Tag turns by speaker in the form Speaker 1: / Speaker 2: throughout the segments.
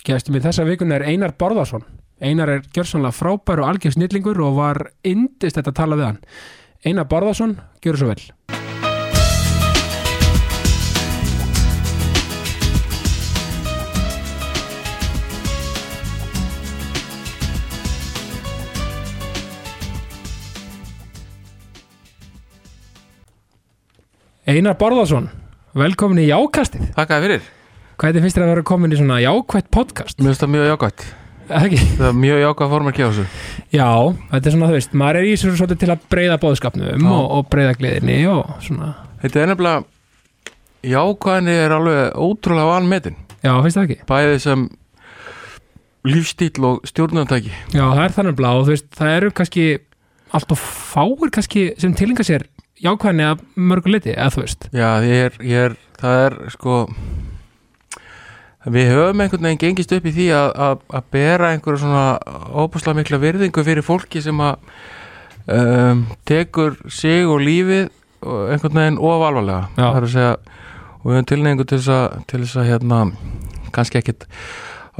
Speaker 1: Gæstum í þessa vikuna er Einar Borðarsson. Einar er gjörsanlega frábær og algjör snillingur og var indist þetta að tala við hann. Einar Borðarsson, gjör svo vel. Einar Borðarsson, velkomin í Jákastið.
Speaker 2: Þakkaði fyrir.
Speaker 1: Hvernig finnst þér að vera komin í svona jákvætt podcast?
Speaker 2: Mér finnst það mjög
Speaker 1: Ekki?
Speaker 2: Það er mjög jákvæmt formar þessu.
Speaker 1: Já, þetta er svona, þú veist, maður er í þessu svolítið til að breyða bóðskapnum og, og breyða gleðinni og svona,
Speaker 2: Þetta er nefnilega, jákvæðinni er alveg ótrúlega vanmetin.
Speaker 1: já, finnst það ekki?
Speaker 2: Bæðið sem lífstíl og stjórnumtæki.
Speaker 1: Já, það er þannig blá þú veist, það eru kannski allt og fáir kannski sem tilinga sér jákvæðinni að mörgu liti, eða þú veist.
Speaker 2: Já, ég er, ég er, það er sko, við höfum einhvern veginn gengist upp í því að, að, að bera einhverja svona óbúslega mikla virðingu fyrir fólki sem að um, tekur sig og lífið einhvern veginn of alvarlega.
Speaker 1: Já.
Speaker 2: Það er að segja, og við höfum tilneingu til þess að, til þess að hérna, kannski ekkit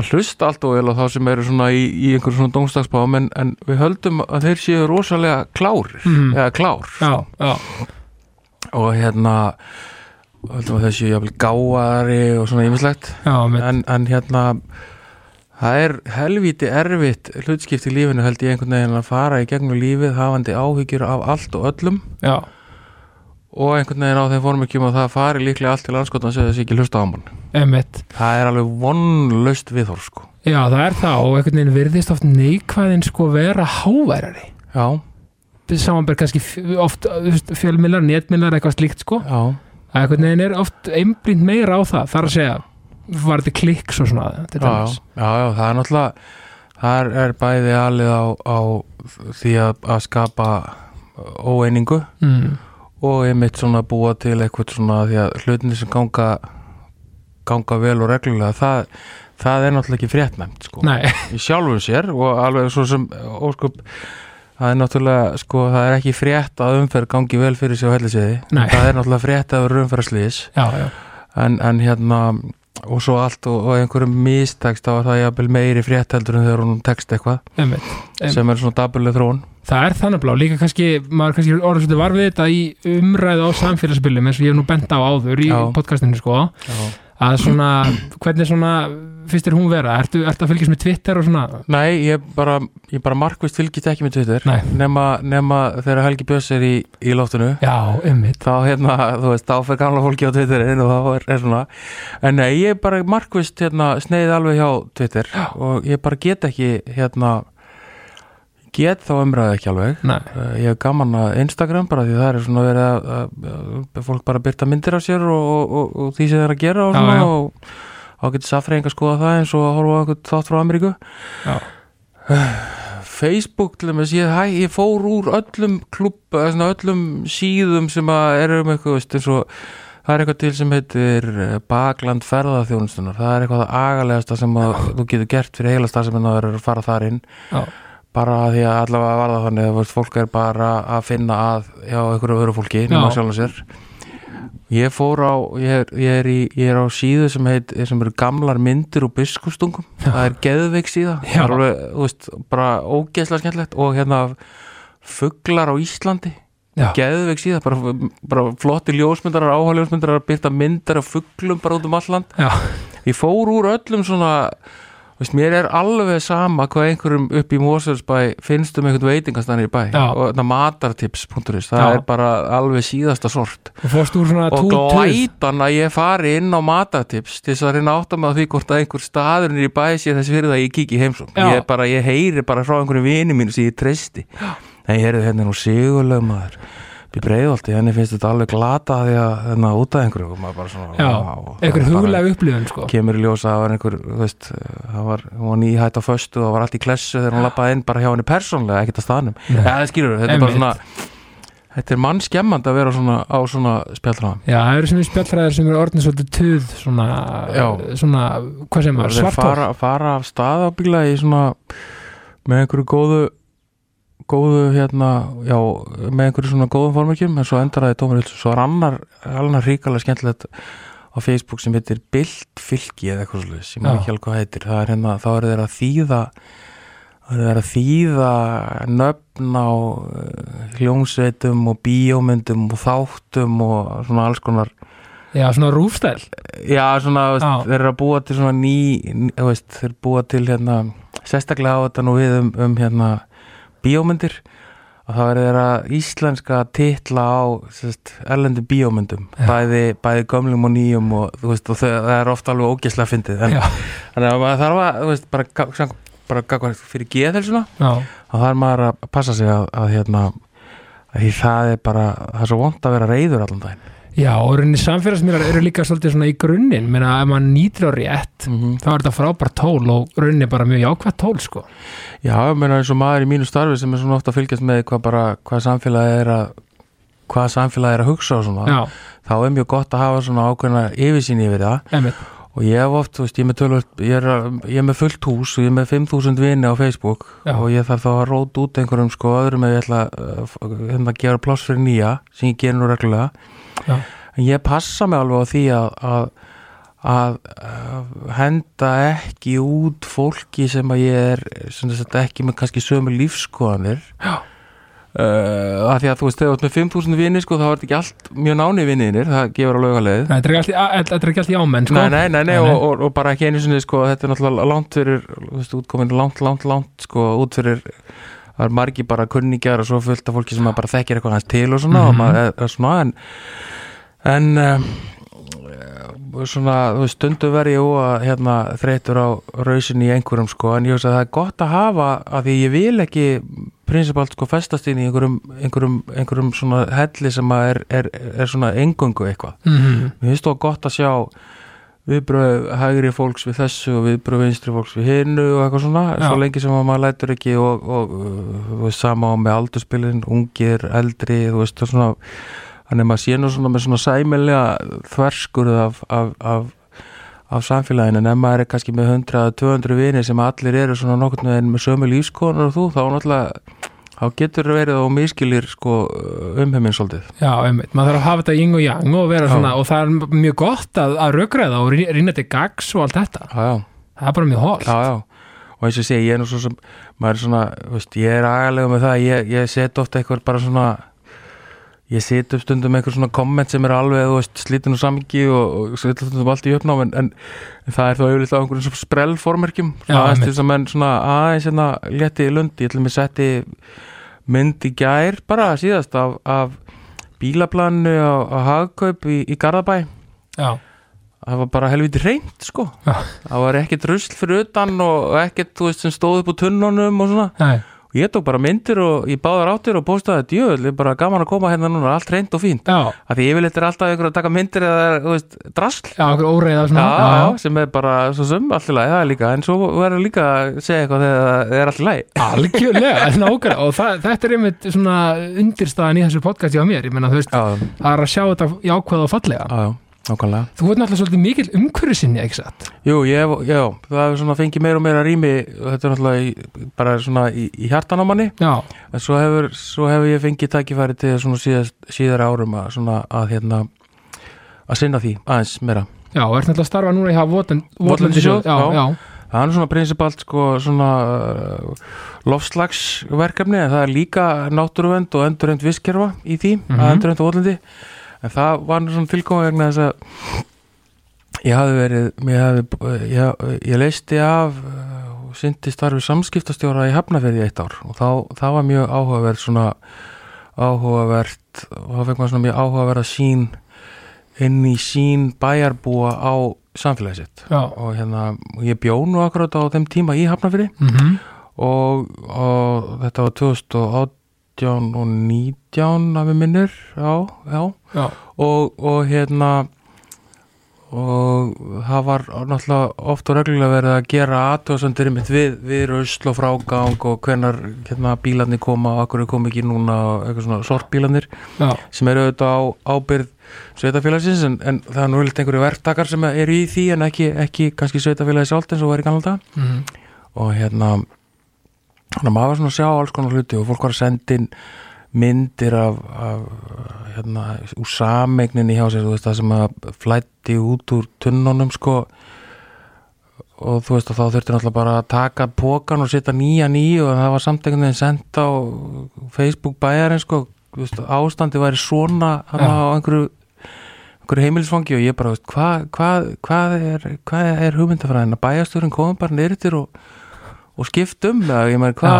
Speaker 2: að hlusta allt og vel á þá sem eru svona í, í einhverjum svona dómstagsbáum en, en við höldum að þeir séu rosalega klárir,
Speaker 1: Mhm.
Speaker 2: eða klár
Speaker 1: Já, já,
Speaker 2: og hérna höldum að þessi jafnvel gáari og svona
Speaker 1: með,
Speaker 2: en, en hérna það er helvíti erfitt hlutskipt í lífinu held ég einhvern veginn að fara í gegnum lífið hafandi áhyggjur af allt og öllum.
Speaker 1: Já,
Speaker 2: og einhvern veginn á þeim formikjum að það fari líklega allt til anskotan sem þessi ekki hlusta á mann. Það er alveg vonlaust viðhorf sko.
Speaker 1: Já, það er það. Og einhvern veginn virðist oft neikvæðin sko vera háværari.
Speaker 2: já,
Speaker 1: Samanber kannski oft fjölmiðlar, netmiðlar, eitthvað slíkt sko.
Speaker 2: já,
Speaker 1: að einhvern veginn er oft einblínt meira á það þar að segja, var þetta kliks og svona
Speaker 2: já, já, já, það er náttúrulega það er bæði alið á, á því að, að skapa óeiningu
Speaker 1: Mm.
Speaker 2: og einmitt svona búa til eitthvað svona því að hlutinni sem ganga ganga vel og reglulega það, það er náttúrulega ekki fréttnæmt sko.
Speaker 1: Nei,
Speaker 2: í sjálfum sér og alveg svo sem óskup það er náttúrulega sko það er ekki frétt að umferð gangi vel fyrir sig á helliseiði það er náttúrulega frétt að vera umferðarslýs en, en hérna og svo allt og, og einhverjum mistekst þá er það jafnvel meiri frétt heldur en þegar hún tekst eitthvað. Sem er svona dabuleg þróun.
Speaker 1: Það er þannig blá, líka kannski, maður kannski orðið svolítið var við þetta í umræðu á samfélagsbylum eins og ég hef nú bent á áður í
Speaker 2: Já.
Speaker 1: podcastinu sko,
Speaker 2: Já.
Speaker 1: að svona, hvernig svona, finnst þér hún vera? Ertu, ertu að fylgjast með Twitter og svona?
Speaker 2: Nei, ég bara, ég bara markvist fylgist ekki með Twitter
Speaker 1: Nei.
Speaker 2: nema, nema þegar Helgi Björns er í, í loftinu
Speaker 1: Já, einmitt.
Speaker 2: þá hérna, þú veist, þá fer gamla fólki á Twitterin og þá er, er svona en nei, ég bara markvist hérna sneið alveg hjá Twitter og ég bara get ekki hérna get þá umræði ekki alveg
Speaker 1: Nei,
Speaker 2: Uh, ég hef gaman að Instagram bara því það er svona verið að, að, að fólk bara byrta myndir af sér og, og, og, og því sem það er að gera og
Speaker 1: Já,
Speaker 2: svona
Speaker 1: já.
Speaker 2: Og þá getur safreying að skoða það eins og að horfa einhvern þátt frá Ameríku.
Speaker 1: Já,
Speaker 2: Facebook til að hæ, ég fór úr öllum klubb, öllum síðum sem að eru um eitthvað veist, eins og það er eitthvað til sem heitir eh, Bakland ferðaþjónustunar það er eitthvað agalegasta sem að þú getur gert fyrir heila starfseminn að vera að fara þar inn.
Speaker 1: Já,
Speaker 2: bara því að allavega var það þannig að fólk er bara að finna að hjá einhverju öðru fólki nema
Speaker 1: Já.
Speaker 2: sjálfum sér ég fór á ég er, ég er, í, ég er á síðu sem heit sem eru gamlar myndir úr biskupstungum. Það er geðveik síða. Það er alveg, þú veist, bara ógeðslega skemmtilegt. Og hérna fuglar á Íslandi.
Speaker 1: Já,
Speaker 2: geðveik síða, bara, bara flotti ljósmyndarar áháljósmyndarar að byrta myndar af fuglum bara út um alland
Speaker 1: já,
Speaker 2: ég fór úr öllum svona veist, mér er alveg sama hvað einhverjum upp í Moselsbæ finnst um einhvern veitingastanir í bæ.
Speaker 1: Já.
Speaker 2: og þetta matartips.is það
Speaker 1: Já.
Speaker 2: er bara alveg síðasta sort.
Speaker 1: Og
Speaker 2: og glætan að ég fari inn á matartips til þess að reyna að átta mig á því hvort að einhver staðurinn í bæ sé þess fyrir það að ég heimsókn.
Speaker 1: Já.
Speaker 2: ég, bara, ég heyri bara frá einhverjum vini mínu sem ég treysti. En ég heyrði hérna nú sigurlega maður við breiðolti, henni finnst þetta alveg glata því að hérna út af einhverju. Og maður bara svona
Speaker 1: Já,
Speaker 2: það
Speaker 1: einhver
Speaker 2: er
Speaker 1: huglega upplifun sko.
Speaker 2: kemur í ljósa að það var einhver þú veist, það var, hún var nýhætt á föstu og það var allt í klessu þegar hún lappaði inn bara hjá henni persónlega, ekkert að staðnum. Ja, það skilur, þetta er bara svona þetta er mannskemmand að vera svona á svona spjallræðan
Speaker 1: Já, það eru sem spjallræðir sem eru orðin svolítið tuð svona,
Speaker 2: Já.
Speaker 1: svona hvað sem var,
Speaker 2: þeir
Speaker 1: svartól
Speaker 2: fara, fara af staðabíla í svona með einhverju góðu góðu hérna já, með einhverju svona góðum formekjum en svo endar það í hilsu svo er annar, annar ríkalega skemmtilegt á Facebook sem heitir Bildfylki eða eitthvað svolítið, sem
Speaker 1: Já.
Speaker 2: ekki alveg hvað heitir. Það er hérna, þá eru þeir að þýða þá eru þeir að þýða nöfn á uh, hljómsveitum og bíómyndum og þáttum og svona alls konar
Speaker 1: Já, svona rúfstæl.
Speaker 2: Já, svona, veist, þeir eru að búa til svona ný, ný veist, þeir búa til hérna, sérstaklega á þetta nú við um, um hérna, bíómyndir og eru þeir að íslenska titla á sérst, erlendi bíómyndum. Bæði, bæði gömlum og nýjum og, veist, og það er ofta alveg ógeslega fyndið en þannig að maður þarf að veist, bara, bara fyrir geðhelsuna þá þarf maður að passa sig að, að hérna að því það er bara, það er svo vont að vera reyður allan daginn
Speaker 1: já og rauninni samfélagsmiðlar eru líka svolítið svona í grunninn. Menna ef maður nýtir á rétt
Speaker 2: mm -hmm.
Speaker 1: þá er þetta frábært tól og rauninni bara mjög jákvætt tól sko.
Speaker 2: Já, ég meina eins og maður í mínu starfi sem er svona ofta að fylgjast með hvað bara, hvað samfélagi er að hvað samfélagi er að hugsa og svona
Speaker 1: Já,
Speaker 2: þá er mjög gott að hafa svona ákveðna yfirsýn yfir það.
Speaker 1: Emmitt
Speaker 2: og ég hef oft, þú veist, ég er með, tölvöld, ég er, ég er með fullt hús og ég er með 5.000 vini á Facebook
Speaker 1: Já.
Speaker 2: og ég þarf þá að róta út einhverjum sko öðrum ef ég ætla f- hérna, að gera pláss fyrir nýja sem ég gerir nú reglulega
Speaker 1: Já,
Speaker 2: en ég passa mig alveg á því að, að, að, að henda ekki út fólki sem að ég er sem sagt, ekki með kannski sömu lífskoðanir
Speaker 1: Já.
Speaker 2: Uh, að því að þú veist, þegar þú ert með 5.000 vini sko, þá er þetta ekki allt mjög náni viniðinir það gefur alveg að leið
Speaker 1: þetta er ekki allt í- ámenn sko
Speaker 2: nei, nei, nei, nei,
Speaker 1: Nei.
Speaker 2: Og, og, og bara ekki einu sinni sko, þetta er náttúrulega langt fyrir þú veist, útkomin langt, langt, langt sko, út fyrir það er margi bara kunningjar og svo fullt af fólki sem bara þekkir eitthvað hans til og svona, og
Speaker 1: Mhm.
Speaker 2: maður er svona en en um, svona, þú veist, stundu verð ég og hérna þreytur á rausin í einhverjum sko, en ég veist að það er gott að hafa að því ég vil ekki prinsipalt sko festast inn í einhverjum, einhverjum, einhverjum svona helli sem að er, er, er svona engöngu eitthvað
Speaker 1: Mhm.
Speaker 2: Mér finnst það gott að sjá viðbröð hægri fólks við þessu og viðbröð vinstri fólks við hinnu og eitthvað svona,
Speaker 1: Já.
Speaker 2: svo lengi sem að maður lætur ekki og, og uh, þú veist, sama á með aldurspilin, ungir, eldri þú veist, það er svona þannig að maður sé nú svona með svona sæmilega þverskurð af, af, af, af samfélaginu, en ef maður er kannski með 100-200 vinir sem allir eru svona nokkurn veginn með sömu lífskonar og þú, þá náttúrulega þá getur verið og miskilir sko umheiminn svolítið.
Speaker 1: Já, einmitt, maður þarf að hafa þetta yin og yang og vera
Speaker 2: Já.
Speaker 1: svona, og það er mjög gott að, að rökræða og rý- rýna til gags og allt þetta.
Speaker 2: Já, já.
Speaker 1: Það er bara mjög holt
Speaker 2: já, já. og eins og segi, ég er nú svo sem maður er svona, veist, ég er agalega með það ég, ég set ofta eitthvað bara svona ég set upp stundum eitthvað svona komment sem er alveg, þú veist, slítin og samingi og, stundum allt í uppnám en, en, en það er þá auðvitað á einhverjum sprellformerkjum aðeins að menn svona aðeins hérna leti í lundi, ég ætlum að setti mynd í gær bara síðast af, af bílaplanu á, á hagkaup í, í Garðabæ.
Speaker 1: Já,
Speaker 2: það var bara helviti reynd sko.
Speaker 1: Já.
Speaker 2: það var ekkert rusl fyrir utan og ekkert þú veist sem stóð upp úr tunnunum og svona.
Speaker 1: Nei,
Speaker 2: og ég tók bara myndir og ég báðar áttir og postaði djöðl, ég bara gaman að koma hérna núna allt reynd og fínt,
Speaker 1: já,
Speaker 2: af því yfirleitt er alltaf ykkur að taka myndir eða drasl.
Speaker 1: Já, okkur óreiða
Speaker 2: Já,
Speaker 1: svona
Speaker 2: já, sem er bara svo sem allt í lagi, það er líka. En svo verður líka að segja eitthvað þegar það er allt í lagi.
Speaker 1: Algjörlega, nákvæmlega. Og það, þetta er einmitt svona undirstaðan í þessu podcasti á mér, ég menna þú veist
Speaker 2: Já,
Speaker 1: það er að sjá þetta jákvæða og fallega.
Speaker 2: Já, já, nákvæmlega
Speaker 1: Þú ert náttúrulega svolítið mikil umhverju sinni, ekki satt?
Speaker 2: Jú, ég, hef- já, það er svona fengið meira og meira rými þetta er náttúrulega í, bara svona í, í hjartan á manni
Speaker 1: Já,
Speaker 2: En svo hefur, svo hefur ég fengið tækifæri til svona síðast, síðar árum að, svona, að, hérna, að sinna því aðeins meira.
Speaker 1: já, og ert náttúrulega að starfa núna í hafa
Speaker 2: Votlendissjóð,
Speaker 1: já,
Speaker 2: já.
Speaker 1: já,
Speaker 2: Það er svona prinsipalt sko, svona uh, lofslagsverkefni en það er líka náttúruvend og endurend visskerfa í því
Speaker 1: Mhm.
Speaker 2: að endurend og Votlendi. En það var nú svona tilkomið vegna þess að ég hafði verið, ég, ég, ég leisti af uh, og syndi starfi samskiptastjóra í Hafnafjörði eitt ár. Og þá, það var mjög áhugaverð svona áhugavert og þá fekk maður svona mjög áhugaverða sín inn í sín bæjarbúa á samfélagið sitt.
Speaker 1: Já.
Speaker 2: og hérna, ég bjó nú akkurat á þeim tíma í Hafnafjörði
Speaker 1: Mm
Speaker 2: og, og þetta var 2018 og 19 að við minnir, já, já.
Speaker 1: Já,
Speaker 2: og, og hérna og það var náttúrulega oft og reglulega verið að gera aðtöðsendir mitt við, við rusl og frágang og hvenar hérna, bílarnir koma og akkur kom ekki núna og eitthvað svona sortbílarnir
Speaker 1: já,
Speaker 2: sem eru auðvitað á ábyrð sveitafélagsins en, en það er nú vilt einhverju verktakar sem eru í því en ekki, ekki kannski sveitafélagi sjálft eins og gamla dag
Speaker 1: mm
Speaker 2: og hérna þannig að maður var svona að sjá alls konar hluti og fólk var að senda inn myndir af, af hérna, úr sameigninni hjá sér veist, það sem að flætti út úr tunnunum sko. Og þú veist og þá þurfti náttúrulega bara að taka pókan og setja nýjan í og það var samt einhvern veginn sendt á Facebook bæjarinn sko. Veist, ástandi væri svona
Speaker 1: Já.
Speaker 2: á einhverju, einhverju heimilisfangi og ég bara, veist, hvað hva, hvað er, hvað er hugmyndafræðin? Að bæjastjórin komum bara neyrir og, og skipt um eða ég meina, hvað,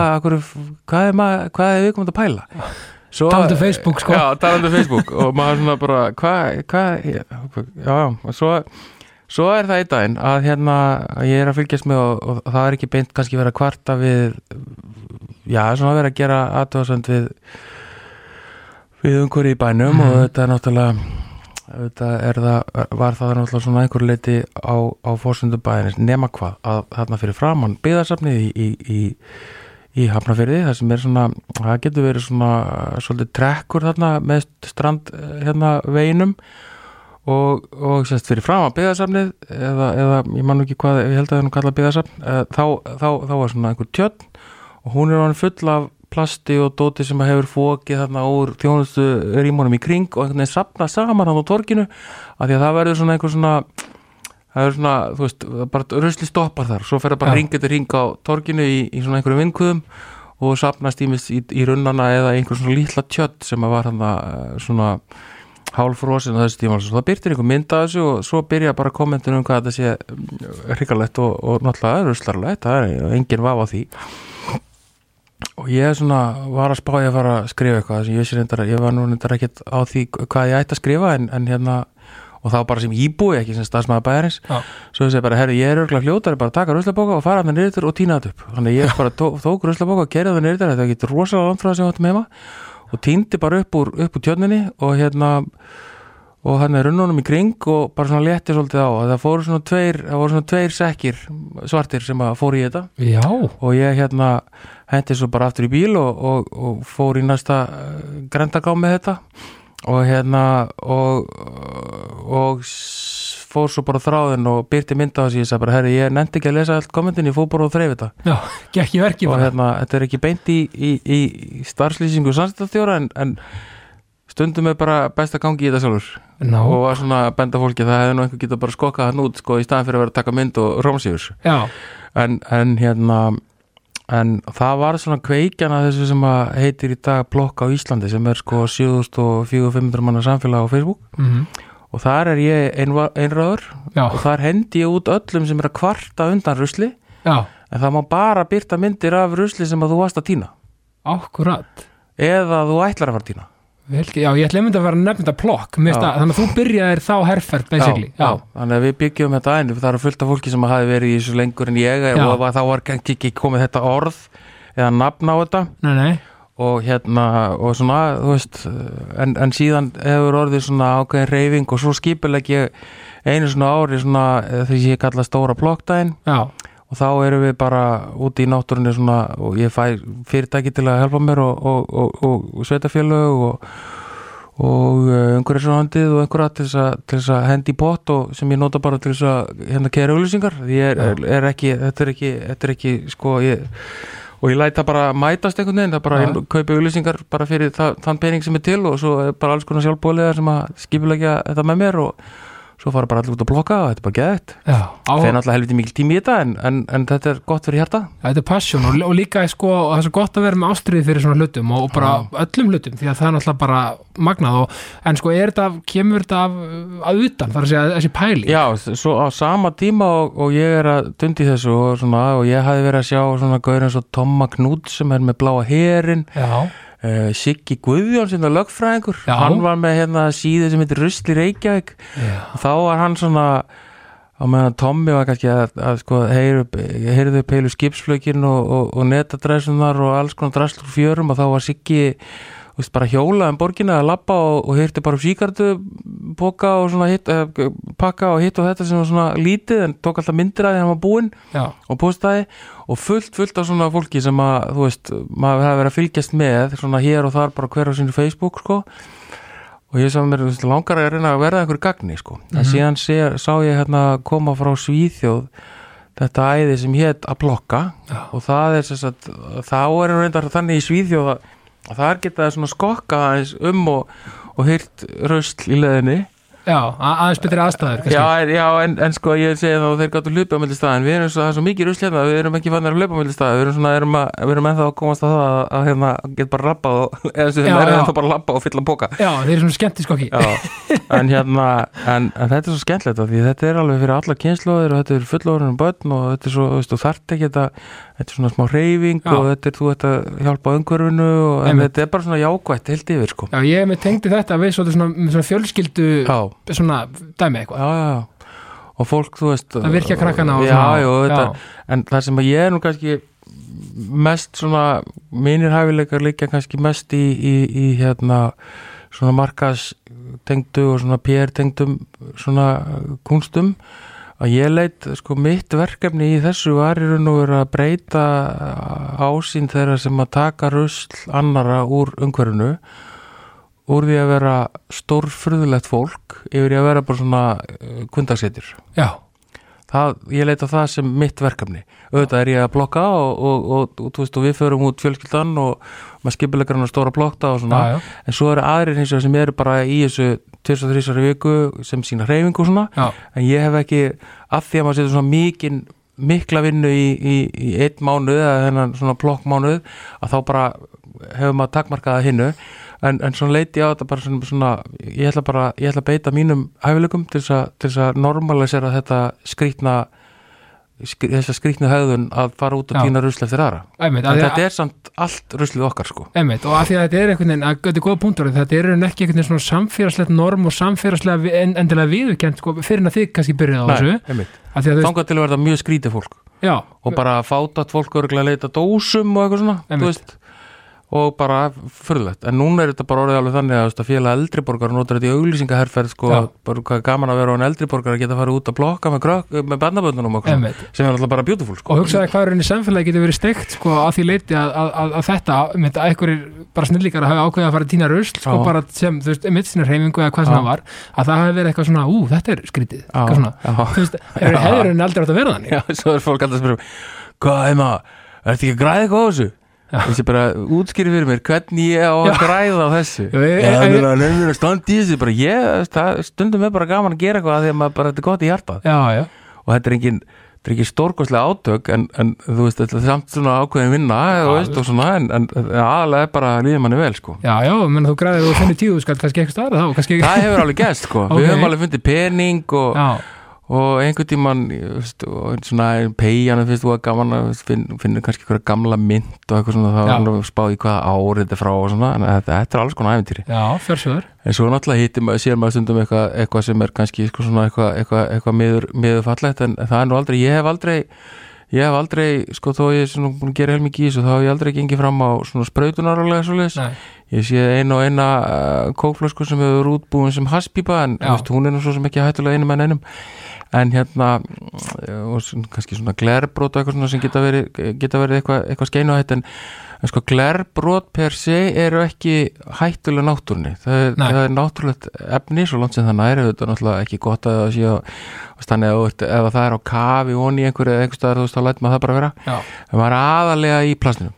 Speaker 2: hvað er, hvað er við komum að pæla Svo,
Speaker 1: Talandi um Facebook, sko.
Speaker 2: Já, talandi um Facebook og maður svona bara, hvað, hvað já, svo Svo er það einn daginn að hérna ég er að fylgjast með og, og það er ekki beint kannski verið að kvarta við já, svona verið að gera aðtöðsend við við umhverju í bænum
Speaker 1: Mhm.
Speaker 2: og þetta er náttúrulega er það, var það náttúrulega svona einhver leiti á, á fórsundu bæðinins nema hvað, að þarna fyrir framann byggðarsafnið í, í, í, í Hafnafyrði, það sem er svona það getur verið svona svolítið trekkur þarna með strand eh, hérna og, og sérst fyrir framan byggðarsafnið eða, eða ég man ekki hvað ég held að það er nú kallað byggðarsafn eh, þá, þá, þá var svona einhver tjörn og hún er hann full af plasti og dóti sem hefur fókið þarna úr þjónustu rímunum í kring og einhvern veginn sapna saman hann á torkinu af því að það verður svona einhver svona það er svona, þú veist, bara rusli stoppar þar, svo fer það bara
Speaker 1: Já.
Speaker 2: ringa til ring á torkinu í, í svona einhverjum vindkuðum og sapnast ímist í, í runnana eða einhver svona lítla tjött sem að var hann svona hálfrósin á þessu tíma, svo það byrtir einhver mynd að þessu og svo byrja bara kommentin um hvað þetta sé hrikalegt og, og náttúrulega ruslarlegt, það er engin vaf á því og ég svona var að spá ég að fara að skrifa eitthvað sem ég, vissi reyndar, ég var nú reyndar ekkert á því hvað ég ætti að skrifa en, en hérna og þá bara sem íbúi, ekki sem stafsmæða bæjarins
Speaker 1: Já.
Speaker 2: svo ég segi bara, herru, ég er örgulega fljótari bara að taka ruslabóka og fara hann nýrður og týna þetta upp þannig að ég bara tó, tók ruslabóka og gerði það nýrður þetta getur rosalega langt frá það sem ég átti með heima og týndi bara upp úr, upp úr tjörninni og hérna og hann er runnunum í kring og bara svona létti svolítið á. Það fóru svona tveir, það voru svona tveir sekkir svartir sem að fóru í þetta.
Speaker 1: Já,
Speaker 2: og ég hérna hendi svo bara aftur í bíl og, og, og fór í næsta grendagá með þetta. Og hérna og, og fór svo bara þráðin og byrti mynda á þessi, ég sagði bara, herri, ég nefndi ekki að lesa allt kommentin, ég fór bara og þreif þetta.
Speaker 1: Já,
Speaker 2: og hérna, þetta er ekki beint í, í, í starfslýsingu samstæðstjóra en, en stundum er bara best að gangi í þetta sjálfur.
Speaker 1: Ná,
Speaker 2: og var svona að benda fólki að það hefði nú einhver getað bara skokkað hann út sko í staðan fyrir að vera að taka mynd og rómsífurs
Speaker 1: já,
Speaker 2: en, en hérna en það var svona kveikjan að þessu sem að heitir í dag blokk á Íslandi sem er sko 7400 manna samfélag á Facebook.
Speaker 1: Mhm,
Speaker 2: og þar er ég
Speaker 1: já,
Speaker 2: og þar hendi ég út öllum sem er að kvarta undan rusli.
Speaker 1: Já,
Speaker 2: en það má bara byrta myndir af rusli sem að þú varst að týna.
Speaker 1: Akkurat.
Speaker 2: Eða þú ætlar að fara að týna
Speaker 1: Vel, Já, ég ætla einmitt að vera nefnda plokk. Þannig að þú byrjaðir þá herferð basically.
Speaker 2: já, já. þannig að við byggjum þetta einu það eru fullt af fólki sem hafi verið í þessu lengur en ég
Speaker 1: Já.
Speaker 2: og þá var ekki komið þetta orð eða nafn á þetta.
Speaker 1: Nei, nei,
Speaker 2: og hérna og svona, veist en, en síðan hefur orðið svona ákveðin reyfing og svo skipuleg ég einu svona ári svona eh, því sem ég kalla stóra plokkdæin
Speaker 1: já,
Speaker 2: og þá erum við bara úti í náttúrunni svona og ég fæ fyrirtæki til að hjálpa mér og, og, og, sveitafélög og og umhverjusráðandið og einhverja til þess, að, að hendi í pott og sem ég nota bara til þess að hérna er, er, er ekki, þetta er ekki þetta er ekki, sko, ég og ég læta bara mætast einhvern veginn. Það bara
Speaker 1: Já.
Speaker 2: að kaupa auglýsingar bara fyrir það, þann pening sem er til og svo er bara alls konar sjálfbóðlega sem að skipulegja þetta með mér og svo fara bara allir út að blokka og þetta er bara geðið
Speaker 1: já. Á,
Speaker 2: það er náttúrulega helviti mikil tími í þetta en, en, en þetta er gott fyrir hjarta.
Speaker 1: Þetta er passion og, og líka sko, og það er svo gott að vera með ástriði fyrir svona hlutum og, og bara öllum hlutum því að það er náttúrulega bara magnað og, en sko er þetta, kemur þetta af, að utan, þar að segja þessi pæli
Speaker 2: Já, svo á sama tíma og, og ég er að dundi þessu og, svona, og ég hafi verið að sjá svona gaur eins og Tomma Knút sem er með bláa herin
Speaker 1: já,
Speaker 2: uh, Siggi Guðjón sem er lögfræðingur.
Speaker 1: Já.
Speaker 2: hann var með hérna síðu sem heitir Rusli Reykjavík.
Speaker 1: Já,
Speaker 2: þá var hann svona á meðan Tommi var kannski að, að sko, heyrðu peilu skipsflökin og, og, og netadræsunar og alls konar dræslur úr fjörum og þá var Siggi veist, bara hjólað um borgina að labba og, og hýrti bara upp og hitt, eh, pakka og hitt og þetta sem var svona lítið en tók alltaf myndir að því hann var búinn og postaði og fullt, fullt af svona fólki sem að, þú veist, maður hefði verið að fylgjast með svona hér og þar bara hver á sínu Facebook, sko. Og ég sá mér, veist, langar að reyna að verða einhver gagni, sko, en síðan sé, sá ég hérna koma frá Svíþjóð þetta æði sem hétt að blokka
Speaker 1: Já.
Speaker 2: og það er að þá er reyndar þannig í Svíþjóð að, að það er getað svona skokka um og, og hýrt rusl í leðinni
Speaker 1: já, aðeins betri aðstæður.
Speaker 2: Já, já en, en sko ég segi þá að þeir gáttu hlaupa á milli staðin við erum svo, það er svo mikið rusl hérna, við erum ekki fannir að hlaupa á milli staðin við erum svona, erum, að, við erum ennþá að komast að það að, að hérna, get bara og, eða þeir eru
Speaker 1: já.
Speaker 2: ennþá bara að labba og fylla póka
Speaker 1: já, þeir eru svona skemmt í skokki
Speaker 2: en hérna en, en þetta er svo skemmtilegt því þetta er alveg fyrir alla kynnslóðir og þetta er fullorinn og börn og þetta er svo, þetta þetta er svona smá reyfing og þetta er þú að hjálpa umhverfinu og, en þetta er bara svona jákvætt heilt yfir sko.
Speaker 1: Já, ég tengdi þetta við svona, svona fjölskyldu
Speaker 2: Já,
Speaker 1: svona dæmi eitthvað.
Speaker 2: Já, já, já. og fólk, þú veist
Speaker 1: Það virkja krakkana og svona-
Speaker 2: já, þetta,
Speaker 1: já.
Speaker 2: en það sem að ég er nú kannski mest svona mínir hæfileikar líka kannski mest í, í, í hérna svona markas tengdu og svona PR tengdum svona kunstum að ég leit, sko, mitt verkefni í þessu var í raun og veru að breyta ásýn þeirra sem að taka rusl annara úr umhverfinu úr því að vera stórfröðulegt fólk yfir að vera bara svona kundasetjur
Speaker 1: já,
Speaker 2: það, ég leita það sem mitt verkefni. Auðvitað er ég að blokka og, og, og, og, þú veist, og við förum út fjölskyldan og maður skipilegar hann að stóra blokkta og svona.
Speaker 1: Já, já,
Speaker 2: en svo eru aðrir hins vegar sem eru bara í þessu 23 í viku sem sína hreyfingu og svona.
Speaker 1: Já,
Speaker 2: en ég hef ekki af því að maður setur svona mikinn mikla vinnu í, í, í einn mánuð eða þennan svona plokkmánuð að þá bara hefur maður takmarkaða hinnu. En, en svona leiti á þetta bara svona, svona ég ætla bara, ég ætla að beita mínum hæfileikum til þess að, normalisera þetta skrýtna skr, þessa skrýtnu höfðun að fara út og týna rusl eftir aðra.
Speaker 1: Einmitt,
Speaker 2: en
Speaker 1: að
Speaker 2: þetta er samt allt ruslið okkar sko.
Speaker 1: Einmitt, og af því að þetta er einhvern veginn, að þetta er góða punktur þetta er ekki einhvern veginn svona samfélagslegt norm og samfélagslega en, endilega viðurkent sko, fyrir en að þið kannski byrjuð á þessu. að
Speaker 2: þangað til að verða mjög skrítið fólk.
Speaker 1: Já,
Speaker 2: og bara fátat fólk örgulega að leita dósum og eitthvað svona þú
Speaker 1: Einmitt.
Speaker 2: veist, og bara fyrðulegt en núna er þetta bara orðið alveg þannig að, að félag eldriborgar notar þetta í auglýsingaherferð sko,
Speaker 1: Já.
Speaker 2: bara hvað er gaman að vera á en eldriborgar að geta farið út að blokka með, með bandaböndunum og
Speaker 1: einmitt.
Speaker 2: sem er alltaf bara beautiful sko.
Speaker 1: og hugsaði hvað er henni samfélagi getur verið steikt sko, að því leiti að, að, að, að þetta að einhverjir bara snillíkar að hafa ákveðið að fara að tína rusl sko,
Speaker 2: Já.
Speaker 1: bara sem, þú veist, einmitt sinni reyfingu eða hvað sem það var að það hafi verið eitthvað svona, ú, þetta er skrítið. Að
Speaker 2: að hvað er maður, ertu ekki að græða eitthvað á þessu. Þessi bara útskýri fyrir mér hvernig ég á að
Speaker 1: Já.
Speaker 2: græða á þessu.
Speaker 1: Já, ég-
Speaker 2: Já,
Speaker 1: ég-
Speaker 2: ég er að standa í þessu bara ég, stundum er bara gaman að gera eitthvað af því að maður bara, þetta er gott í hjartað
Speaker 1: já, já,
Speaker 2: og þetta er engin þetta er ekki stórkostlega átök en, en þú veist, þetta er samt svona ákveðin vinna þú veist, og svona, en, en, en aðalega er bara að líða manni vel, sko.
Speaker 1: Já, já, menn þú græðið og finnir tíu skall kannski eitthvað kannski
Speaker 2: það hefur alveg gæst, sko,
Speaker 1: Ok.
Speaker 2: við höfum alveg fundið pening og,
Speaker 1: já,
Speaker 2: og einhvern svona peijanum finnst þú að gaman að finn, finnur kannski eitthvað gamla mynd og eitthvað svona, þá
Speaker 1: Já.
Speaker 2: er alveg spáð í hvaða árið þetta er frá og svona, en þetta, þetta er alls konar æfintýri
Speaker 1: já, fjörsjóður
Speaker 2: en svo náttúrulega hittir maður, sér maður stundum eitthvað, eitthvað sem er kannski sko, svona eitthvað, eitthvað, eitthvað miður, miður fallegt en það er nú aldrei, ég hef aldrei ég hef aldrei, sko þó ég er svona búin að gera helmikið í þessu, þá hef ég aldrei gengið fram á svona sprautunarlega svo leis
Speaker 1: Nei,
Speaker 2: ég sé einu og eina uh, kókflösku sem hefur útbúin sem haspípa en veist, hún er nú svo sem ekki hættulega einum en einum en hérna og kannski svona glerbrót og eitthvað svona sem geta verið, geta verið eitthvað, eitthvað skeinuhætt en, en sko glerbrót per se eru ekki hættulega náttúrni það, er- það er náttúrulegt efni svo langt sem það næri þetta er náttúrulega ekki gott að það sé þannig að ef það er á kafi og í einhverju eða einhver staðar þú veist þá læt maður það bara vera.
Speaker 1: Já,
Speaker 2: það var aðalega í plastinu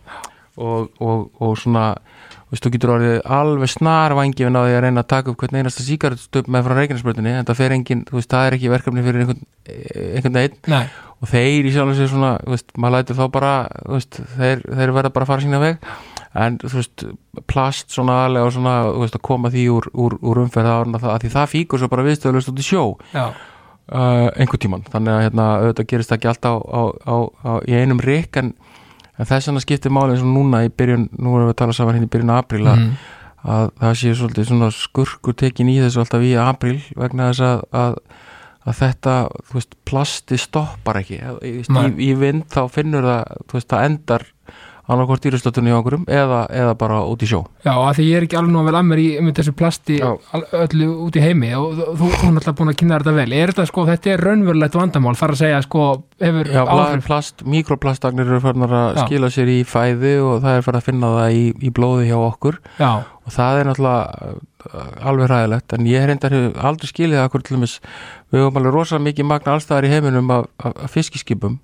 Speaker 2: og, og, og svona þú getur orðið alveg snar vangifin á því að reyna að taka upp hvern einasta síkartstöp með frá reikinnsbröðinni en það fer engin, þú veist, það er ekki verkefni fyrir einhvern, einhvern veginn
Speaker 1: nei,
Speaker 2: og þeir í sjálfum sér svona, þú veist, maður lætur þá bara þú veist, þeir, þeir verða bara að fara sína veg. En þú veist, plast svona aðlega og svona, þú veist, að koma því úr, úr, úr umferð árna það, að því það fíkur svo bara viðstöðlust út í sjó. Uh, einhver tíman þannig að hérna, auðvitað gerist það ekki allt á, á, á, á, í einum rikk en, en þess vegna skiptir máli eins og núna í byrjun, nú erum við að tala saman hérna í byrjun apríl að,
Speaker 1: mm,
Speaker 2: að það sé svolítið svona skurkur tekin í þessu alltaf í apríl vegna þess að, að, að þetta, þú veist, plasti stoppar ekki. Í, í, í vind þá finnur það, þú veist, það endar annarkvort dýrastötunni í okkurum eða, eða bara út í sjó.
Speaker 1: Já, að því ég er ekki alveg nú vel að mér í með þessu plasti
Speaker 2: Já.
Speaker 1: öllu út í heimi og þú, þú, þú er alltaf búin að kynna þetta vel. Er þetta sko, þetta er raunverulegt vandamál þar að segja sko, hefur
Speaker 2: Já,
Speaker 1: áhrif?
Speaker 2: plast, mikroplastagnir eru farnar að
Speaker 1: Já.
Speaker 2: skila sér í fæði og það er farið að finna það í, í blóði hjá okkur.
Speaker 1: Já,
Speaker 2: og það er náttúrulega uh, alveg ræðilegt en ég reyndar aldrei skilið að til dæmis, við höfum alveg rosalega mikið magna allstaðar í heiminum af, af, af fiskiskipum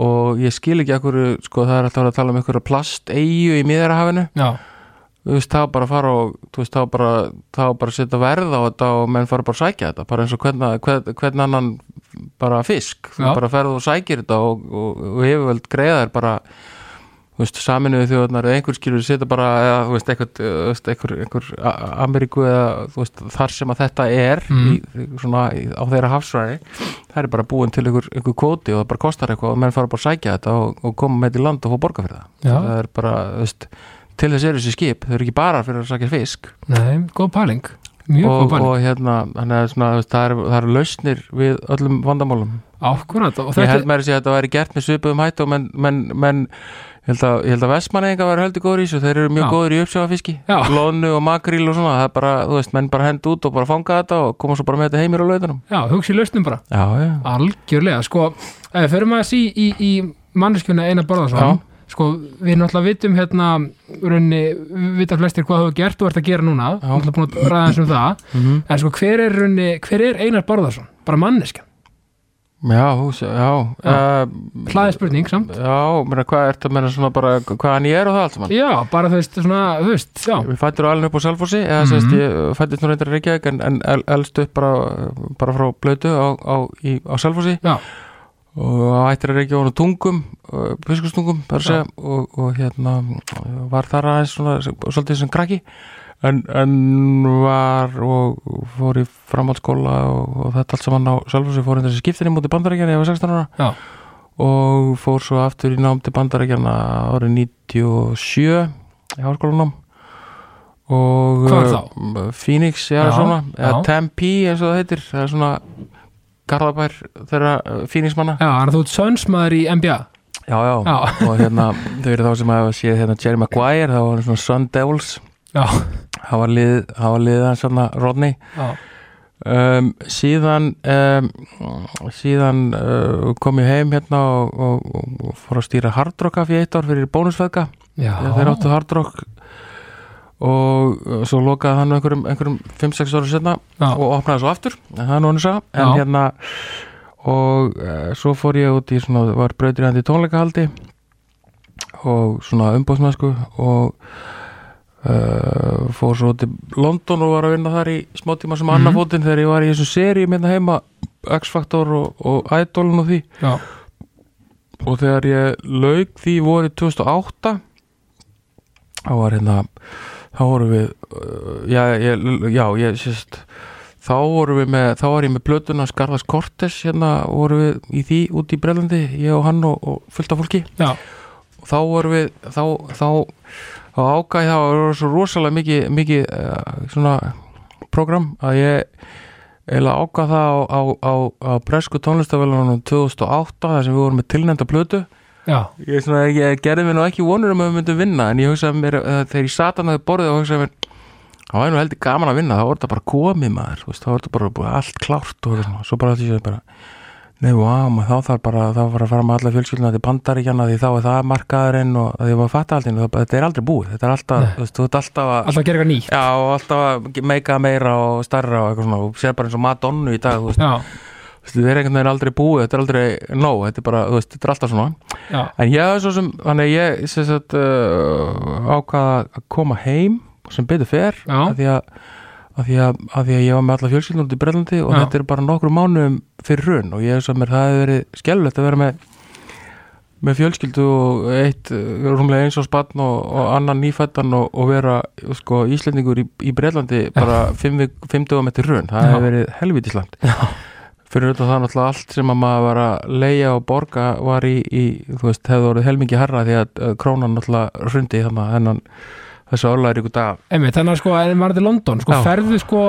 Speaker 2: og ég skil ekki hverju, sko það er alltaf að tala um einhverja plasteyju í miðarahafinu
Speaker 1: já,
Speaker 2: þú veist, var bara fara og þú veist, var bara, bara setja verð á þetta og menn fara bara að sækja þetta. Bara eins og hvern, hvern, hvern annan bara fisk, þú bara ferð og sækir þetta og, og, og yfirvöld greiða er bara saminuðu þjóðarnar eða einhver skilur setja bara, eða þú veist, einhver, einhver, einhver Ameríku eða veist, þar sem að þetta er
Speaker 1: Mm.
Speaker 2: í, svona á þeirra hafsvæði það er bara búin til einhver, einhver kvóti og það bara kostar eitthvað og menn fara bara að sækja þetta og, og koma með þetta í land og fá borga fyrir það.
Speaker 1: Já.
Speaker 2: það er bara, þú veist, til þess eru þessi skip þau eru ekki bara fyrir að sækja fisk.
Speaker 1: Nei, góð pæling. Mjög góð
Speaker 2: og, og hérna, að svona, það eru er lausnir við öllum vandamálum.
Speaker 1: Og
Speaker 2: ég held með að þetta væri gert með svipuðum hætt og menn, menn, menn ég held að, að Vestmanneginga var heldur góður í þessu. Þeir eru mjög
Speaker 1: Já.
Speaker 2: góður í uppsjáfafiski
Speaker 1: Já.
Speaker 2: lónu og makríl og svona það er bara, þú veist, menn bara hend út og bara fanga þetta og koma svo bara með þetta heimir á lautunum
Speaker 1: Já, hugsi lausnum bara.
Speaker 2: Já, já,
Speaker 1: Algjörlega, sko eh, Förum að sí í, í manneskjuna Einar Borðarsson Sko, við náttúrulega vitum hérna runni, vita flestir hvað þú hefur gert og ert að gera núna. Náttúrulega búin að ræða eins um það.
Speaker 2: Mm
Speaker 1: En sko, hver er runni, hver er Einar Borðarsson? Bara manneskjan
Speaker 2: já, hús, já,
Speaker 1: Já.
Speaker 2: Uh,
Speaker 1: Hlaði spurning, samt
Speaker 2: já, meina, hvað er þetta meina svona bara hvað hann ég er og það allt saman
Speaker 1: Já, bara þú veist, svona, þú veist, já
Speaker 2: Við fættir alveg upp á Selfossi eða
Speaker 1: Mhm.
Speaker 2: sérst ég fættist nú reyndar í Reykjavík en, en el- elst upp bara, bara frá blötu á, á, í, á Selfossi
Speaker 1: Já,
Speaker 2: og ættir að reykja honum tungum fiskustungum þar að
Speaker 1: Já.
Speaker 2: segja og, og hérna var þar aðeins svona, svolítið sem krakki en, en var og fór í framhaldsskóla og, og þetta allt saman á Selfossi fór þessi skiptinni mútið bandarækjana ég var 16 ára.
Speaker 1: Já,
Speaker 2: og fór svo aftur í nám til bandarækjana árið 97 í háskólanám. Og
Speaker 1: þá?
Speaker 2: uh, Phoenix, Já, svona eða
Speaker 1: já.
Speaker 2: Tempe eins og það heitir. Það er svona garðabær þeirra uh, Phoenix manna
Speaker 1: já, er þú sönsmaður í NBA
Speaker 2: já, já,
Speaker 1: Já.
Speaker 2: og hérna þau eru þá sem hafa séð hérna Jerry Maguire það var hann svona Sun Devils það var lið, hans Rodney. Um, síðan um, síðan uh, kom ég heim hérna og, og, og, og fór að stýra Hard Rock af í eitt ár fyrir bónusfæðka þeir áttu Hard Rock. Og uh, svo lokaði hann einhverjum, einhverjum 5-6 ára setna
Speaker 1: Já,
Speaker 2: og opnaði svo aftur. Er nú hann sá en
Speaker 1: Já.
Speaker 2: hérna og uh, svo fór ég út í svona var brautriðandi tónleikahaldi og svona umbóðsmennsku og uh, fór svo til London og var að vinna þar í smá tíma sem
Speaker 1: Mhm.
Speaker 2: annað fótinn þegar ég var í þessu seri minna heima X-Factor og, og Idolun og því.
Speaker 1: Já, og
Speaker 2: þegar ég lauk því voru 2008 þá var hérna þá vorum við uh, já, ég, já, ég sést þá vorum við með, þá var ég með plötuna Skarðas Kortes hérna vorum við í því út í Brelandi, ég og hann og, og fullt af fólki.
Speaker 1: Já,
Speaker 2: og þá vorum við þá, þá, þá ágæði það var svo rosalega mikið, mikið uh, svona program að ég eiginlega ágæði það á, á, á, á bresku tónlistafélunum 2008 þar sem við vorum með tilnefnda plötu. Ég, svona, ég gerði mér nú ekki vonur um að við myndum vinna en ég hugsaði mér, uh, þegar ég sat hann að borðið og hugsaði mér það var nú heldur gaman að vinna þá voru þetta bara komið maður þá voru þetta bara allt klárt og svo bara allir séu bara nei, wow, þá þarf bara þá að fara með alla fjölskylduna til bandaríkjana því þá er það markaðurinn og því maður fatta alltaf þetta er aldrei búið, þetta er alltaf þú veist, þú ert alltaf að
Speaker 1: alltaf að gera eitthvað nýtt.
Speaker 2: Já, og alltaf að meika meira og starra og eitthvað svona og sér bara eins og Madonnu í dag þú veist, þú þetta er einhvern veginn aldrei búið þetta er aldrei nóg, þetta er bara, þú veist, þetta er alltaf svona.
Speaker 1: Já,
Speaker 2: En ég er svo sem, þannig ég sem sagt, uh, ákvaða að koma heim sem betur fer því að, að, því að, að því að ég var með alla fjölskyldun út í Brellandi og
Speaker 1: Já.
Speaker 2: þetta er bara nokkru mánuðum fyrir raun og ég er svo mér það hefur verið skellulegt að vera með með fjölskyldu og eitt uh, rúmlega eins og spann og, og annan nýfættan og, og vera sko, Íslendingur í, í Brellandi bara fimm, vik- fimm dögum eftir raun, það hefur verið helvítisland. Fyrir auðvitað það náttúrulega allt sem að maður var að leia og borga var í, í þú veist, hefði orðið helmingi herra því að krónan náttúrulega hrundi þannig að hennan þessu orðlæri ykkur dag
Speaker 1: einmitt, þannig að sko, en var þetta í London sko,
Speaker 2: Já.
Speaker 1: ferðu sko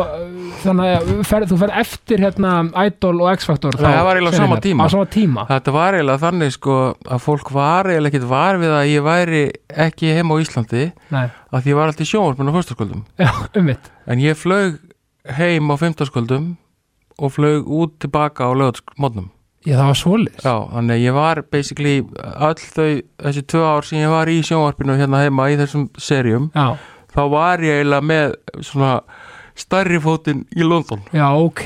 Speaker 1: þannig að ferð, þú ferð eftir hérna Idol og X-Factor
Speaker 2: Nei, það var eiginlega á sama tíma.
Speaker 1: á sama tíma,
Speaker 2: þetta var eiginlega þannig sko að fólk var eiginlega ekkit var við að ég væri ekki heima á Íslandi
Speaker 1: nei,
Speaker 2: að því ég var alltaf í sjónvarpinu á föstaskvöldum
Speaker 1: já, ummitt
Speaker 2: en ég flög heim á fimmtaskvöldum og flög út tilbaka á lögatsmótnum
Speaker 1: já, það var svoleiðis.
Speaker 2: Já, þannig að ég var basically öll þau, þessi tvö ár sem ég var í sjónvarpinu hérna heima í þessum serjum
Speaker 1: já,
Speaker 2: þá var ég eiginlega með svona stærri fótinn í London.
Speaker 1: Já, ok.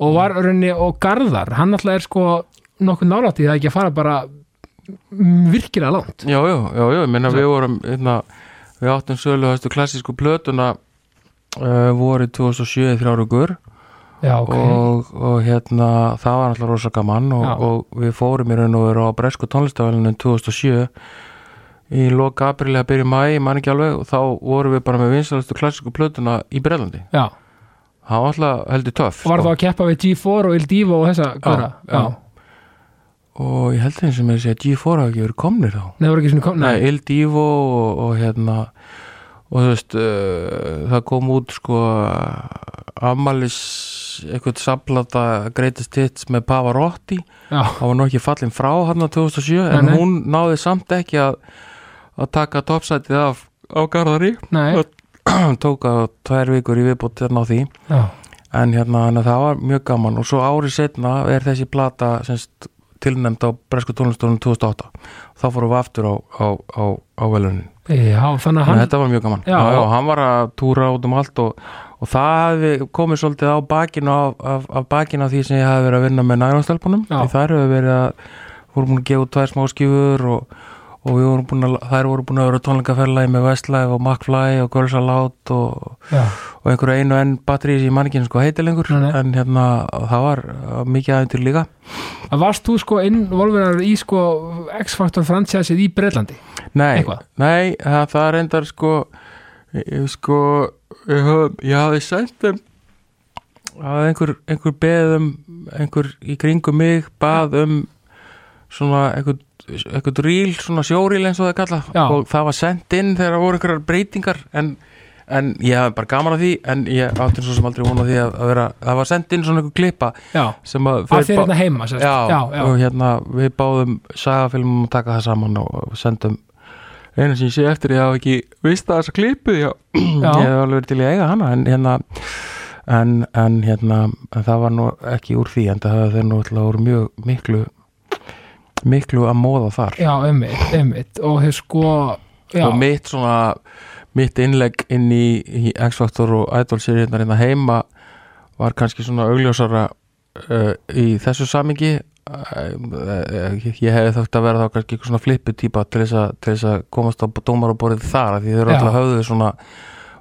Speaker 1: Og var rauninni, og Garðar hann alltaf er sko nokkuð nálætt í það ekki að fara bara virkilega langt.
Speaker 2: Já, já, já, já, ég
Speaker 1: Svo-
Speaker 2: við vorum hérna, við áttum sölu klassísku plötuna uh, vorið 2007 þrjárugur
Speaker 1: já, ok.
Speaker 2: Og, og hérna það var alltaf rosa gaman og,
Speaker 1: Já.
Speaker 2: og við fórum í raun og veru á Bresku tónlistafælunum 2007 í loka aprili að byrja í mæ, ég man ekki alveg og þá vorum við bara með vinsalastu klassísku plötuna í Bretlandi.
Speaker 1: Já,
Speaker 2: það var alltaf heldur töff
Speaker 1: og var
Speaker 2: sko.
Speaker 1: þá að keppa við G4 og Il Divo og þessa góra
Speaker 2: já. og ég held eins og með að segja G4 hafi ekki verið komnir þá.
Speaker 1: Nei, ekki kom,
Speaker 2: Nei, Il Divo og, og hérna og þú veist uh, það kom út sko afmælis eitthvað samplata Greatest Hits með Pavarotti. Það var nú ekki fallin frá hann á 2007
Speaker 1: Nei,
Speaker 2: en
Speaker 1: nei.
Speaker 2: hún náði samt ekki að að taka topsætið af á Garðari. Tók að tvær vikur í viðbútt hérna á því.
Speaker 1: Já,
Speaker 2: en hérna að það var mjög gaman. Og svo árið setna er þessi plata semst tilnæmd á Bresku tónlistofnum 2008 þá fórum við aftur á, á, á, á velunin
Speaker 1: já, þannig að
Speaker 2: að
Speaker 1: hann
Speaker 2: þetta var mjög gaman.
Speaker 1: Já,
Speaker 2: já, hann var að túra út um allt og, og það komið svolítið á bakinu af, af, af bakinu af því sem ég hefði verið að vinna með nærumstelpunum þær hefur verið að voru búin að gefa út tvær smáskjúfur og, og við vorum búin að, þær voru búin að vera á tónleikaferðlagi með Westlife og McFly og Girls Aloud og, og einhverju einu enn batterís í manningin sko heiti lengur.
Speaker 1: Nei, nei.
Speaker 2: en hérna það var mikið aðeintur líka.
Speaker 1: Að varst þú sko involverar í sko X-Factor franchiseið í Breitlandi
Speaker 2: Nei, nei það, það reyndar sko ég, sko ég, haf- ég hafði sendt þeim að einhver, einhver beðum einhver í kringum mig bað um svona einhver, einhver ríl, svona sjóríl eins og það kallað.
Speaker 1: Já.
Speaker 2: og það var sendt inn þegar það voru einhverjar breytingar en, en ég hafði bara gaman að því en ég átti svo sem aldrei vona því að, að vera, það var sendt inn svona einhver klippa
Speaker 1: já,
Speaker 2: sem að bá-
Speaker 1: hérna heima
Speaker 2: já, og hérna við báðum sagafilmum að taka það saman og sendum eina sem ég sé eftir ég hafa ekki vist að þessa klipu já.
Speaker 1: Já.
Speaker 2: ég hef alveg verið til í að eiga hana en hérna en, en hérna en það var nú ekki úr því en það þeir nú alltaf voru mjög miklu miklu að móða þar
Speaker 1: já, einmitt, einmitt og þeir sko já,
Speaker 2: og mitt svona mitt innlegg inn í, í X-Factor og Idol seríunar hérna heima var kannski svona augljósara uh, í þessu samingi ég hefði þátt að vera þá kannski eitthvað svona flippu típa til þess að, til þess að komast á dómar og borðið þar því þeir eru alltaf höfðu svona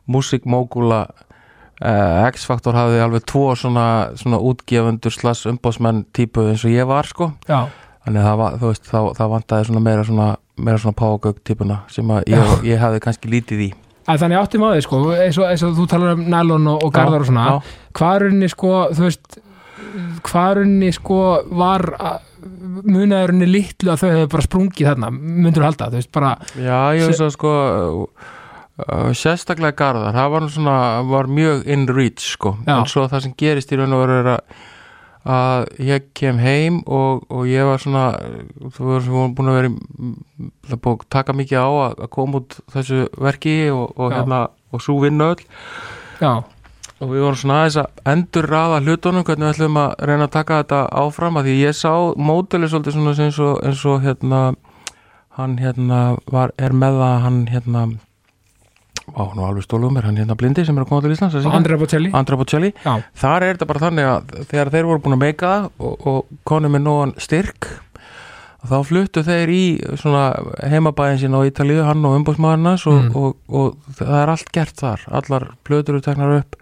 Speaker 2: músikmógula uh, X-Factor hafði alveg tvo svona, svona útgefundur slags umbóðsmenn típu eins og ég var sko.
Speaker 1: Já,
Speaker 2: þannig að það, var, veist, það, það vantaði svona meira svona, meira svona págögg típuna sem ég, ég hefði kannski lítið í.
Speaker 1: Að þannig áttum á því sko eins og, eins og þú talar um nælon og, og garðar og svona. Hvað er unni sko, þú veist hvað er unni sko var munaðurinni litlu að þau hefur bara sprungið þarna, myndur halda þú veist bara,
Speaker 2: já, ég veist að sko uh, sérstaklega Garðar það var, svona, var mjög in reach sko,
Speaker 1: Já.
Speaker 2: en svo það sem gerist í raun og veru er að að ég kem heim og, og ég var svona þú veist, við vorum búin að vera það er búið að taka mikið á að, að koma út þessu verki og, og hérna og svo vinna öll.
Speaker 1: Já,
Speaker 2: og við vorum svona aðeins að endur raða hlutunum hvernig við ætlum að reyna að taka þetta áfram að því ég sá móteli svolítið svona eins og, eins og hérna hann hérna var, er með það hann hérna á nú alveg stólum mér, hann hérna blindi sem er að koma til Íslands
Speaker 1: og Andrea Bocelli.
Speaker 2: Andra Bocelli. Þar er þetta bara þannig að þegar þeir voru búin að meika það og, og konum með nógan styrk þá fluttu þeir í svona heimabæðin sín á Ítalíu, hann og umbúsmaðurnas og,
Speaker 1: Mm.
Speaker 2: og, og, það er allt gert þar. Allar plötur eru teknar upp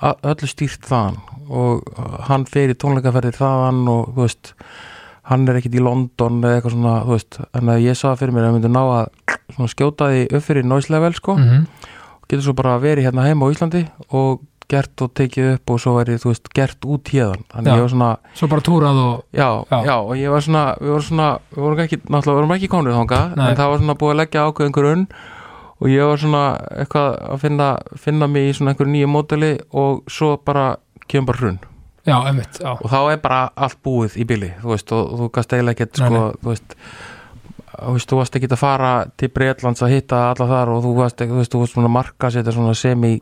Speaker 2: öllu stýrt þaðan og hann fer í tónleikaferðir þaðan og þú veist hann er ekkit í London eða eitthvað svona þú veist, en að ég sagði fyrir mér að ég myndi ná að skjóta því upp fyrir noise level sko
Speaker 1: mm
Speaker 2: getur svo bara verið hérna heima á Íslandi og gert og tekið upp og svo verið, þú veist, gert út hérðan þannig
Speaker 1: Já.
Speaker 2: ég var svona,
Speaker 1: svo bara túrað og
Speaker 2: já,
Speaker 1: Já.
Speaker 2: já, og ég var svona við vorum svona, við vorum ekki, náttúrulega vorum ekki konur þanga,
Speaker 1: Nei.
Speaker 2: en það var svona búið að leggja ákveð einhver unn og ég var svona eitthvað að finna, finna mig í svona einhverju nýju módeli og svo bara kemur bara hrunn
Speaker 1: já, einmitt, já,
Speaker 2: og þá er bara allt búið í bili þú veist, og þú gast eiginlega ekkert sko, þú veist þú veist, varst ekki að fara til Breitlands að hitta alla þar og þú varst ekki, þú veist, þú varst svona að marka sér svona semi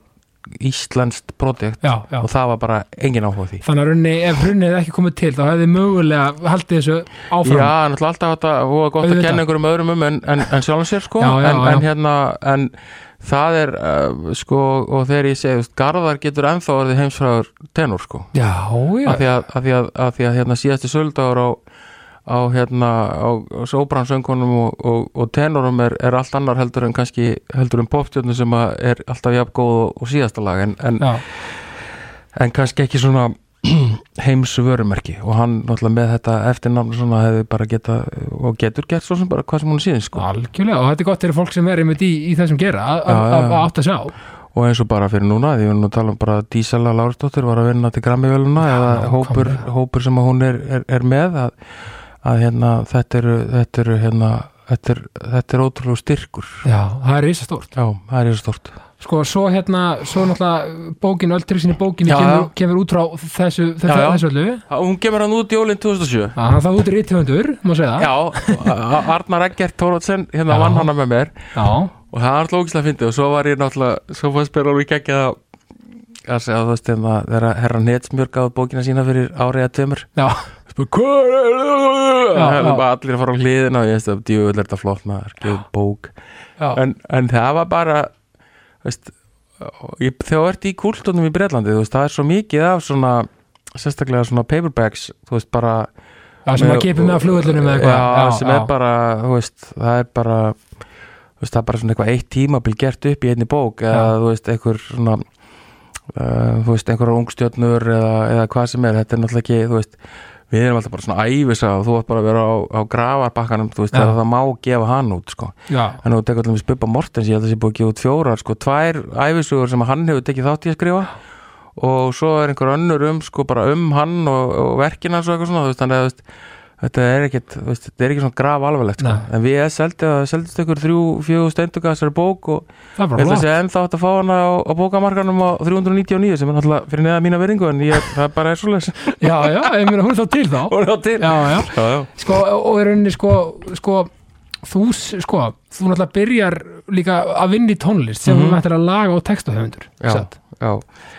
Speaker 2: íslenskt projekt og það var bara engin áhuga því.
Speaker 1: Þannig að runni, ef runni hefði ekki komið til þá hefði mögulega haldið þessu áfram.
Speaker 2: Já, náttúrulega alltaf þetta og gott að kenna einhverjum öðrum um en, en, en sjálfum sér sko.
Speaker 1: Já, já,
Speaker 2: en,
Speaker 1: já.
Speaker 2: en hérna, en það er uh, sko, og þegar ég segi þú veist, Garðar getur ennþá orðið heimsfræður tenor sko.
Speaker 1: Já, já,
Speaker 2: af því að, að, að, að, hérna síðasti söldagur á, á hérna á sóbransöngunum og, og, og tenorum er, er allt annar heldur en kannski heldur en popstjörnum sem er alltaf jafn góð og, og síðasta lag en, en, en kannski ekki svona heims vörumerki og hann náttúrulega með þetta eftirnafn svona hefði bara geta og getur gert svo sem bara hvað sem hún síðan sko.
Speaker 1: Algjörlega og þetta er gott fyrir fólk sem er einmitt í, í þessum gera að- átta sig á.
Speaker 2: Og eins og bara fyrir núna, því við erum að tala um bara Dísela Lársdóttir var að vinna til Grammy-völuna eða hópur, hópur sem hún er, er, er með að, að hérna, þetta eru þetta eru hérna þetta er, þetta er ótrúlega styrkur.
Speaker 1: Já, það er risa stórt
Speaker 2: já, það er stort
Speaker 1: sko, svo hérna, svo náttúrulega bókin, öll triksin í bókinni
Speaker 2: Já,
Speaker 1: kemur,
Speaker 2: já.
Speaker 1: kemur út frá þessu, þessu,
Speaker 2: Já,
Speaker 1: þessu öllu.
Speaker 2: Hún kemur hann út í jólinn 2007
Speaker 1: Já, hann það út í ríthöfundur, má segja það.
Speaker 2: Já, Arnar Eggert Tóratsen hérna vann hana með mér.
Speaker 1: Já,
Speaker 2: og það er alltaf ógislega fyndið og svo var ég náttúrulega svo fannst mér alveg ekki að að segja þú veist þegar þegar herra Netsmjörg gáði bókina sína fyrir árið að tömur
Speaker 1: já, Já,
Speaker 2: það? Það
Speaker 1: já.
Speaker 2: bara allir að fara á hliðina og ég veist að djúvel er þetta flott maður, gefið bók.
Speaker 1: Já,
Speaker 2: en, en það var bara veist, ég, þegar þú ert í kúltunum í Breitlandi, þú veist, það er svo mikið af svona, sérstaklega svona paperbacks, þú veist, bara
Speaker 1: já sem að kipið með að flugvöllunum eða
Speaker 2: já,
Speaker 1: eitthvað
Speaker 2: sem er bara, þú veist, það er bara þú veist, það er bara svona eitthvað eitt tímabil gert upp í einni bók eða
Speaker 1: Já.
Speaker 2: þú veist, einhver svona uh, þú veist, einhverjar ungstjörnur eða, eða hvað sem er, þetta er náttúrulega ekki þú veist, við erum alltaf bara svona æfisa og þú ætti bara að vera á, á grafarbakkanum þú veist, þegar það má gefa hann út sko.
Speaker 1: já,
Speaker 2: en þú tekur allir með Bubba Mortens ég held að það sé búið að gefa út fjórar sko, tvær æfisugur sem hann hefur tekið þátt í að skrifa. Og svo er einhver önnur um sko bara um hann og, og verkin hans og eitthvað svona þú veist, þannig að þetta er þú veist, þetta er ekki svona graf alvarlegt sko. En við seldi, seldist ykkur þrjú, fjögur steinduga þessari bók og
Speaker 1: er
Speaker 2: ég held að
Speaker 1: flott
Speaker 2: sé ennþá hægt að fá hana á, á bókamarkanum á 399 sem er náttúrulega fyrir neða mína veringu en ég, það bara er svo leys
Speaker 1: já, já, ég meina hún er þá til þá
Speaker 2: og það til
Speaker 1: já, já,
Speaker 2: já, já.
Speaker 1: sko, og í rauninni sko, sko þú, sko, þú náttúrulega byrjar líka að vinna í tónlist sem
Speaker 2: Mhm.
Speaker 1: þú nættir að laga og textahöfundur
Speaker 2: Já,
Speaker 1: satt?
Speaker 2: já,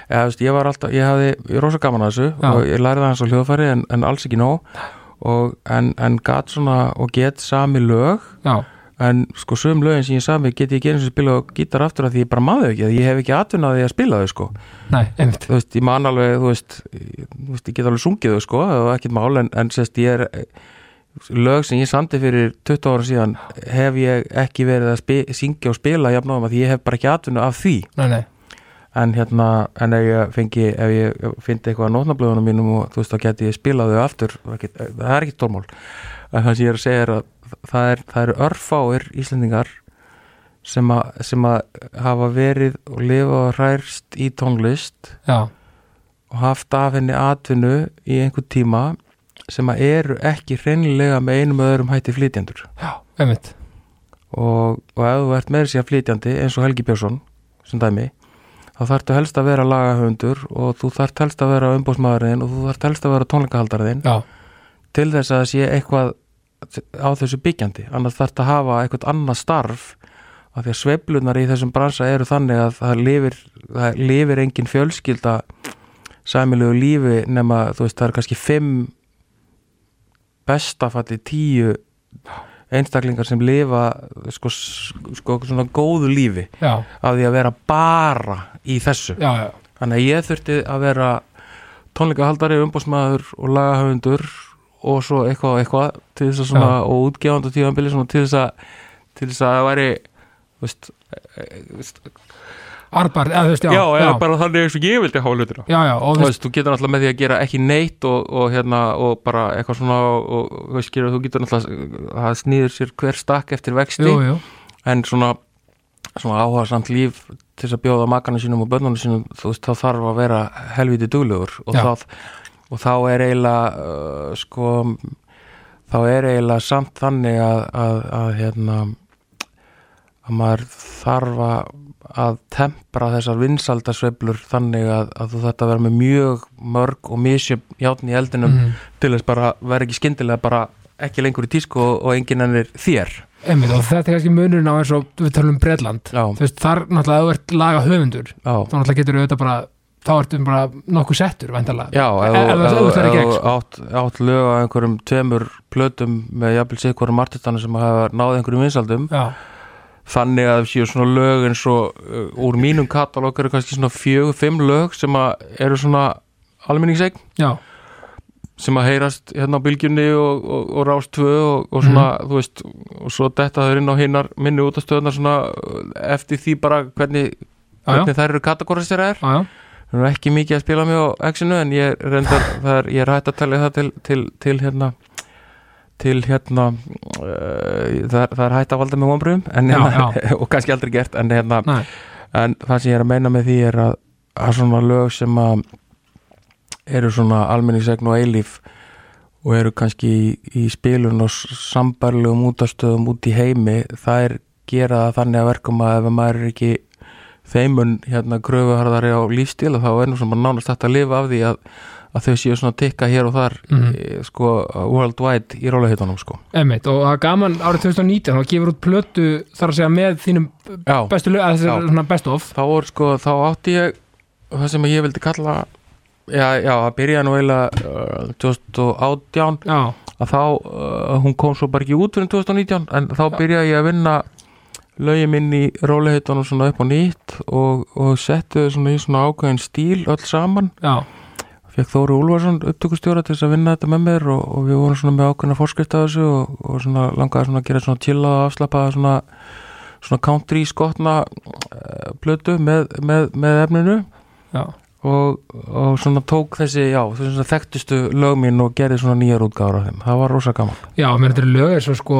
Speaker 2: eða, þú veist, ég var alltaf, ég hafði ég er rosa gaman að þessu
Speaker 1: Já.
Speaker 2: og ég lærði það hans á hljóðfæri en, en alls ekki nóg og, en, en gat svona og get sami lög.
Speaker 1: Já,
Speaker 2: en sko sögum lögin sem ég sami get ég ekki eins og spila á gítar aftur að því ég bara maður ekki, að ég hef ekki atvinnaði að spila þau sko,
Speaker 1: nei,
Speaker 2: þú veist, ég man alveg þú veist, þú veist, ég get alveg sungið þau sko, það var ekkert mál en, en sérst ég er lög sem ég sandi fyrir 20 ára síðan hef ég ekki verið að syngja og spila jafnóðum að ég hef bara ekki atvinnu af því.
Speaker 1: Nei, nei,
Speaker 2: en hérna, en ef ég fengi ef ég fyndi eitthvað á nótnablöðunum mínum og þú veist, þá geti ég spilað þau aftur. Það er ekki tórmál það sem ég er að segja er að það, er, það eru örfáir Íslendingar sem að, sem að hafa verið og lifa og hrært í tónlist
Speaker 1: já,
Speaker 2: og haft af henni atvinnu í einhver tíma sem að eru ekki hreinlega með einum öðrum hætti flytjandur
Speaker 1: já, einmitt.
Speaker 2: Og, og ef þú ert meira sér flytjandi eins og Helgi Björnsson sem dæmi þá þarftu helst að vera lagahöfundur og þú þarft helst að vera umbóðsmaðurinn og þú þarft helst að vera tónleikahaldarinn til þess að það sé eitthvað á þessu byggjandi. Annars þarft að hafa eitthvað annað starf af því að sveiflunar í þessum bransa eru þannig að það lifir, það lifir engin fjölskylda sæmilegu lífi nema þú veist það eru kannski fimm bestafalli tíu einstaklingar sem lifa sko, sko svona góðu lífi
Speaker 1: já,
Speaker 2: af því að vera bara í þessu.
Speaker 1: Já, já,
Speaker 2: þannig að ég þurfti að vera tónleikahaldari, umbóðsmaður og lagahöfundur og svo eitthvað eitthvað til þess að svona og útgefandi tíðanbili svona til þess að til þess að það væri veist, e, e, veist,
Speaker 1: arbar, eða þú veist, já,
Speaker 2: já, eða bara þannig eins og ég vildi hafa hlutina.
Speaker 1: Já, já, og
Speaker 2: þú
Speaker 1: veist,
Speaker 2: þú getur náttúrulega með því að gera ekki neitt og, og hérna, og bara eitthvað svona og, þú veist, þú getur náttúrulega það snýður sér hver stakk eftir vexti
Speaker 1: jú, jú,
Speaker 2: en svona, svona áhuga samt líf til þess að bjóða makana sínum og bönnunum sínum þú veist, þá þarf að vera helviti duglegur og,
Speaker 1: Já.
Speaker 2: það, og þá er eiginlega uh, sko þá er eiginlega samt þannig að, að, að hérna að maður þarf að að tempra þessar vinsaldarsveiflur þannig að, að þú þetta vera með mjög mörg og misjöfn játn í eldinum
Speaker 1: Mhm.
Speaker 2: til þess bara vera ekki skyndilega bara ekki lengur í tísku og, og enginn ennir þér.
Speaker 1: Einmitt, og þetta er kannski munurinn á eins og við talum um veist, þar náttúrulega þú ert laga höfundur,
Speaker 2: já.
Speaker 1: þá náttúrulega getur auðvitað bara þá ertu bara nokkuð settur,
Speaker 2: þú
Speaker 1: sko.
Speaker 2: átt, átt lög á einhverjum tveimur plötum með jafnvel sig hverjum artistana sem hafa náð einhverjum vinsaldum
Speaker 1: já,
Speaker 2: þannig að séu svona lög eins og uh, úr mínum katalóg eru kannski svona fjögur, fimm lög sem að eru svona almenningseign.
Speaker 1: Já,
Speaker 2: sem að heyrast hérna á bylgjunni og, og, og rást tvö og, og svona, þú veist og svo detta þau inn á hinnar minni út af stöðunar svona eftir því bara hvernig, hvernig þær eru kategóristir er. Það er ekki mikið að spila mig á X-inu en ég reyndar, það er, ég er hægt að tala það til, til, til hérna til hérna uh, það, er, það er hægt að valda með vonbröðum hérna, og kannski aldrei gert en hérna, en það sem ég er að meina með því er að, að svona lög sem að eru svona almenningsegn og eilíf og eru kannski í, í spilun og sambarlegum útastöðum út í heimi það er gera það þannig að verkum að ef maður er ekki þeimun hérna kröfuharðari á lífstíl þá er nú svona nánast hægt að lifa af því að, að þau séu svona að tikka hér og þar
Speaker 1: Mhm.
Speaker 2: e, sko worldwide í róliheitunum sko.
Speaker 1: Emmitt og það er gaman árið 2019 þá gefur út plötu þar að segja með þínum
Speaker 2: Já,
Speaker 1: bestu lög, að
Speaker 2: Já.
Speaker 1: er svona best of.
Speaker 2: Þá voru sko, þá átti ég það sem ég vildi kalla já, já, það byrjaði nú eiginlega uh, 2018
Speaker 1: Já,
Speaker 2: að þá, uh, hún kom svo bara ekki út fyrir 2019, en þá byrjaði ég að vinna lögin minn í róliheitunum svona upp á nýtt og, og settu þau svona í svona ákveðin stíl öll saman,
Speaker 1: já,
Speaker 2: fekk Þóru Úlfarsson upptökustjóra til þess að vinna þetta með mér og, og við vorum svona með ákveðina forskrift af þessu og, og svona langaði svona að gera svona chilla og afslappa svona, svona country skotna uh, plötu með, með, með efninu. Og, og svona tók þessi, já, þessi þekktustu lög mín og gerði svona nýjar útgáður af þeim, það var rosa gaman.
Speaker 1: Já, mér þetta er lög eins og sko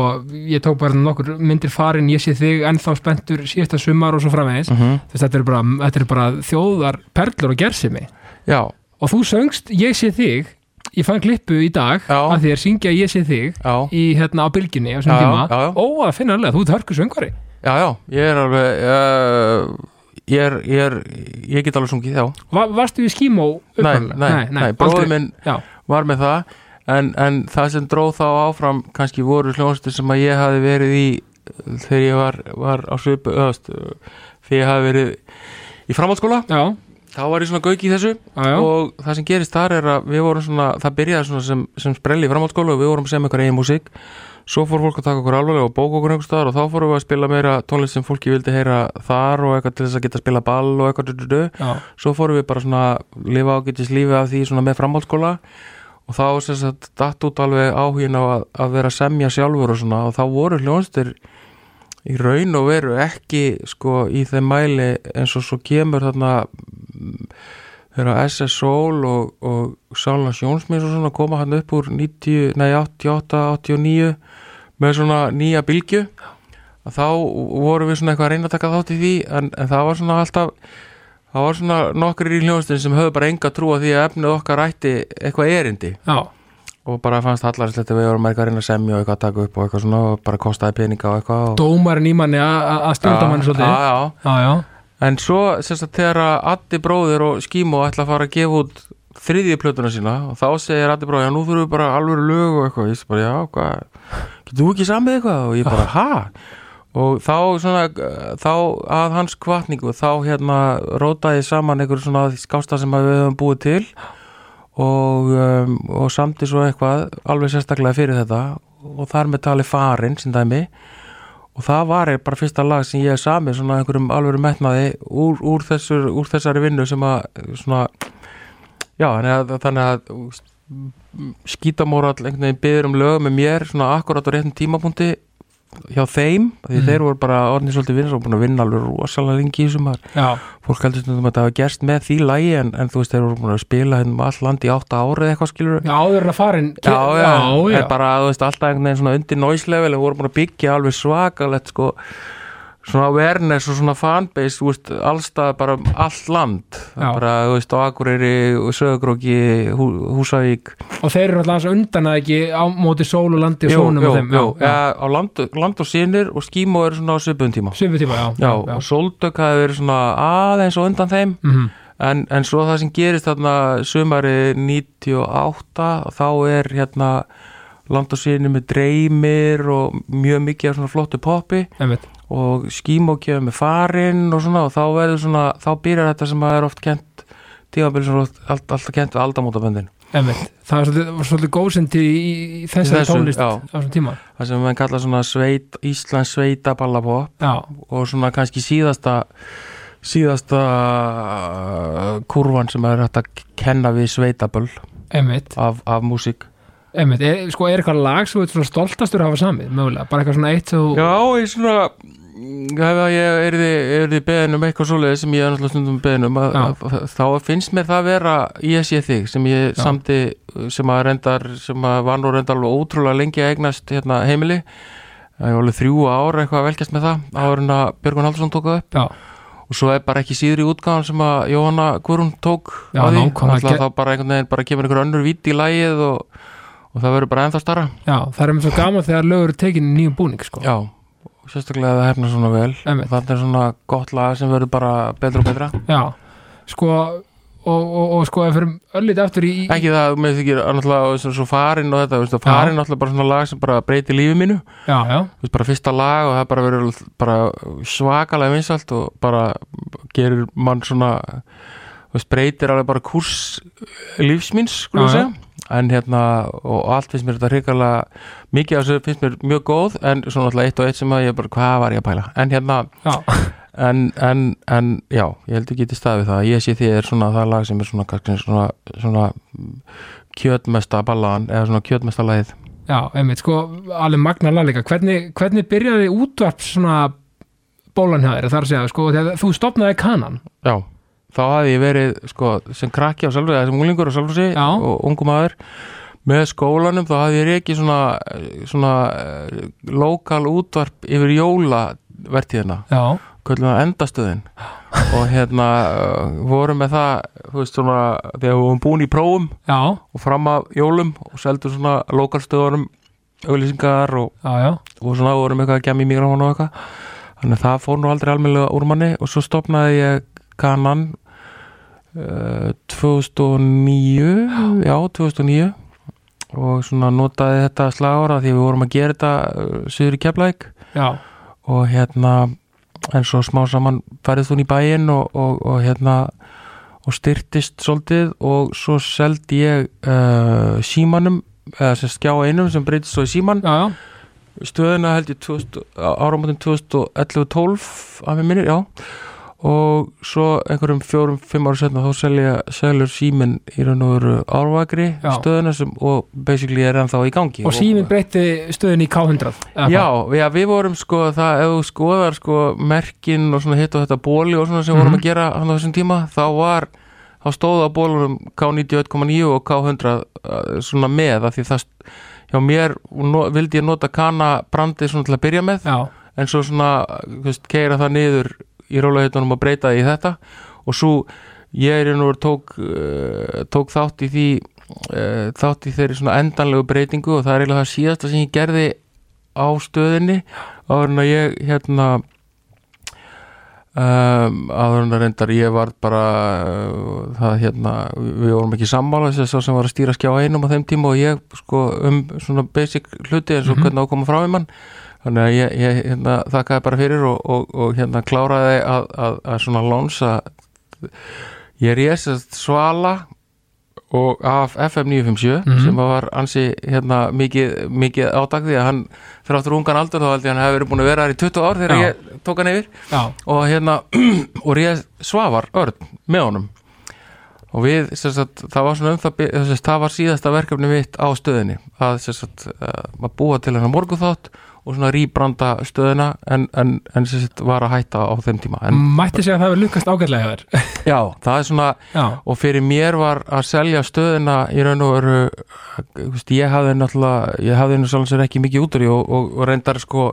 Speaker 1: ég tók bara nokkur myndir farin, ég sé þig ennþá spenntur síðasta sumar og svo framvegis.
Speaker 2: Mm -hmm.
Speaker 1: þetta er bara, bara þjóðar perlur og gersimi
Speaker 2: Já,
Speaker 1: og þú söngst ég sé þig ég fann klippu í dag
Speaker 2: Já.
Speaker 1: að þér syngja ég sé þig
Speaker 2: já,
Speaker 1: í hérna á bylginni á þessum tíma. ó að finna alveg, þú ert hörku söngvari.
Speaker 2: Já, já, ég er alveg uh, ég er, ég er ég get alveg sungið, já.
Speaker 1: Va, Varstu í skímó
Speaker 2: Nei,
Speaker 1: upprunalega?
Speaker 2: nei, nei, bróður
Speaker 1: aldrei.
Speaker 2: minn
Speaker 1: Já,
Speaker 2: var með það en, en það sem dróð þá áfram kannski voru hljónstur sem að ég hafi verið í þegar ég var, var á svipu öðast, þegar ég hafi verið í framhaldsskóla,
Speaker 1: já,
Speaker 2: þá var ég svona gauk í þessu
Speaker 1: já, já.
Speaker 2: og það sem gerist þar er að við vorum svona, það byrjaði svona sem, sem sprelli í framhaldsskóla og við vorum sem eitthvað eigin músík svo fór fólk að taka okkur alvarlega og bóka okkur einhver staðar og þá fórum við að spila meira tónlist sem fólki vildi heyra þar og eitthvað til þess að geta að spila ball og eitthvað du, du, du. svo fórum við bara svona lifa ágætis lífi af því svona með framhaldsskóla og þá sem sagt datt út alveg áhugin á að, að vera að semja sjálfur og svona og þá voru hljónstir í raun og veru ekki sko í þeim mæli eins og svo kemur þarna þegar SS Soul og, og Sálans Jónsmins og svona koma hann upp úr 90, nei 88, 89 með svona nýja bylgju. Að þá vorum við svona eitthvað að reyna að taka þátt í því en, en það var svona alltaf það var svona nokkrir í hljónstin sem höfðu bara enga trú að því að efnið okkar ætti eitthvað erindi.
Speaker 1: Já.
Speaker 2: og bara fannst hallarslegt að við vorum eitthvað að reyna að semja og eitthvað að taka upp og eitthvað svona og bara kostaði peninga og eitthvað og...
Speaker 1: Dómarinn í manni að- stjórna manni svolítið
Speaker 2: En svo sérst að þegar Addi bróðir og Skímo ætla að fara að gefa út þriðju plötuna sína og þá segir Addi bróðir, já nú þurfum við bara alveg lög og eitthvað, ég sé bara, já, hvað getur þú ekki samið eitthvað? Og ég bara, ha? Og þá svona, þá að hans kvartningu, þá hérna rótaði saman einhver svona skásta sem við höfum búið til og, um, og samti svo eitthvað alveg sérstaklega fyrir þetta og þar með tali farin, sín dæmi og það var bara fyrsta lag sem ég sami svona einhverjum alvöru metnaði úr, úr, þessur, úr þessari vinnu sem að svona já, þannig að, að skítamóral einhvern veginn byður um lög með mér svona akkurat á réttum tímapunkti hjá þeim, því
Speaker 1: Mm.
Speaker 2: þeir voru bara orðin svolítið vinnir og búin að vinna alveg rosalega lengi í
Speaker 1: já,
Speaker 2: fólk heldur stundum að það hafa gerst með því lagi en, en þú veist þeir voru búin að spila hérna um all land í átta árið eitthvað skilur
Speaker 1: já, áður en að farin
Speaker 2: Já, já,
Speaker 1: já, já.
Speaker 2: bara, þú veist, alltaf einhvern veginn svona undir noise level en voru búin að byggja alveg svakalett sko, svona awareness og svona fanbase, veist, allstað bara um allt land,
Speaker 1: Já.
Speaker 2: bara, þú veist, á Akureyri, Söðugróki, Hú, Húsavík.
Speaker 1: Og þeir eru alltaf undan að ekki á móti sól og landi og sónum
Speaker 2: jú, jú,
Speaker 1: já,
Speaker 2: ja, á land, land og sinir og skímó eru svona á svipun tíma.
Speaker 1: Já,
Speaker 2: Já, og Soldök hafi verið svona aðeins og undan þeim.
Speaker 1: Mhm.
Speaker 2: en, en svo það sem gerist þarna sumari 98 þá er hérna land og sinir með dreymir og mjög mikið af svona flottu poppi.
Speaker 1: Einmitt
Speaker 2: og skímó kemur með farinn og svona og þá verður svona, þá byrjar þetta sem að er oft kent tímabili sem er oft, allt, alltaf kent við aldamótaböndin.
Speaker 1: Það er svolítið, var svolítið góðsendi í, í þessari
Speaker 2: Þessu,
Speaker 1: tónlist á þessum tíma.
Speaker 2: Það sem við kalla svona sveit, Íslands sveita ballapop
Speaker 1: Já,
Speaker 2: og svona kannski síðasta síðasta uh, kurvan sem er hægt að kenna við sveitaböll af, af músík
Speaker 1: einmitt er, sko, er eitthvað lag sem þú ert stoltastur að hafa samið mögulega, bara eitthvað svona eitt þú
Speaker 2: Já, ég svona ef að ég er þið beðin um eitthvað svoleiði sem ég er náttúrulega stundum beðin um að,
Speaker 1: Já.
Speaker 2: að, þá finnst mér það vera ég sé þig sem ég
Speaker 1: Já.
Speaker 2: samdi sem að reyndar, sem að var nú reyndar alveg ótrúlega lengi að eignast hérna, heimili það er alveg þrjú ár eitthvað að velkjast með það áður en að Björgun Haldursson tók það upp
Speaker 1: já,
Speaker 2: og svo er bara ekki síður í útgáðan sem að Jóhanna Guðrún tók
Speaker 1: Já,
Speaker 2: á því
Speaker 1: nákvæmlega.
Speaker 2: Þá bara einhvern veginn bara kemur einhver önnur vítt í lægið og, og það verður bara ennþá starra
Speaker 1: já, það er mér svo gaman þegar lögur eru tekin í nýjum búning sko.
Speaker 2: Já, sérstaklega að það hefna svona vel.
Speaker 1: Einmitt.
Speaker 2: Þannig er svona gott lag sem verður bara betra og betra.
Speaker 1: Já, sko og, og, og sko ef við fyrir öllítið aftur í,
Speaker 2: Ekki það, með þykir náttúrulega svo, farin og þetta, veistu, farin náttúrulega bara svona lag sem bara breytir lífi mínu.
Speaker 1: Já, já,
Speaker 2: Þú veist, bara fyrsta lag og það bara verður bara svakalega vinsalt og bara gerir mann svona þú veist, breytir alveg bara kurs lífsmins, við
Speaker 1: Já,
Speaker 2: segja en hérna, og allt finnst mér þetta hrikalega mikið af þessu finnst mér mjög góð en svona alltaf eitt og eitt sem að ég bara, hvað var ég að pæla? En hérna,
Speaker 1: já,
Speaker 2: en, en, en já, ég held ekki til staðið það. Ég sé því er svona það lag sem er svona, svona, svona kjötmesta ballaðan eða svona kjötmesta lagið.
Speaker 1: Já, einmitt, sko alveg magna lag líka, hvernig, hvernig byrjaði útvarp svona bólan hjá þér, þar að segja, sko, þegar þú stopnaði kanan,
Speaker 2: Já, þá hafði ég verið sko, sem krakki á sjálfur, sem unglingur á sjálfur sig
Speaker 1: Já.
Speaker 2: og ungum maður með skólanum, þá hafði ég ekki svona, svona uh, lokal útvarp yfir jólavertíðina, endastöðin. Og hérna uh, vorum með það, þú veist svona þegar við vorum búin í prófum
Speaker 1: já,
Speaker 2: og fram af jólum og seldum svona lokalstöðunum auglýsingar og, og svona vorum eitthvað að gemma í mikrofón og eitthvað. Þannig að það fór nú aldrei almennilega úr manni og svo stopnaði ég kanan uh, 2009 já, 2009 og svona notaði þetta slagora því við vorum að gera þetta uh, syður í Keflæk og hérna en svo smá saman færið hún í bæinn og, og, og hérna og styrtist svolítið. Og svo seldi ég uh, símanum eða sem skjá einum sem breytist svo í síman
Speaker 1: já, já,
Speaker 2: stöðuna held ég 2000 áramótin 2011-12 af mér minnir, já og svo einhverjum fjórum, fimm ára setna þá selja, selur síminn í raun og veru árvagri
Speaker 1: Já.
Speaker 2: stöðuna sem, og basically er ennþá í gangi
Speaker 1: og síminn breytti stöðin í K100 eða
Speaker 2: Já, já, við vorum sko það, ef þú skoðar sko merkin og svona hitt og þetta bóli og svona sem
Speaker 1: Mhm.
Speaker 2: vorum að gera hann á þessum tíma, þá var þá stóð á bólunum K91,9 og K100 uh, svona með því það, hjá mér no, vildi ég nota kana brandið svona til að byrja með
Speaker 1: já,
Speaker 2: en svo svona, þú veist, keira það niður í rólaheitunum og breyta því í þetta og svo ég er nú tók, uh, tók þátt í því uh, þátt í þeirri svona endanlegu breytingu og það er eiginlega það síðasta sem ég gerði á stöðinni áður en að ég hérna um, áður en að reyndar ég var bara uh, það hérna, við vorum ekki sammála þess að sem var að stýra skjá einum á þeim tíma og ég sko um svona basic hluti eins og
Speaker 1: Mhm.
Speaker 2: hvernig ákoma frá í mann þannig að ég, ég hérna, þakkaði bara fyrir og, og, og hérna kláraði að, að, að svona lónsa ég résast svala og af FM 957
Speaker 1: Mhm.
Speaker 2: sem var ansi hérna, mikið, mikið átak því að hann fyrir áttur ungan aldur þá held ég hann hefði verið búin að vera þar í 20 ár þegar
Speaker 1: Já.
Speaker 2: ég tók hann yfir.
Speaker 1: Já,
Speaker 2: og hérna og réð Svavar Örn með honum. Og við, sagt, það var svona um það það var síðasta verkefni mitt á stöðinni. Að, sagt, uh, að búa til hennar morguþátt og svona rýbranda stöðina en, en, en sem sagt, var að hætta á þeim tíma. En
Speaker 1: mætti segja að það hefur lukkast ágætlega þér.
Speaker 2: Já, það er svona
Speaker 1: já,
Speaker 2: og fyrir mér var að selja stöðina í raun og veru ég hafði náttúrulega ég hafði sér ekki mikið út úr því og, og, og reyndar sko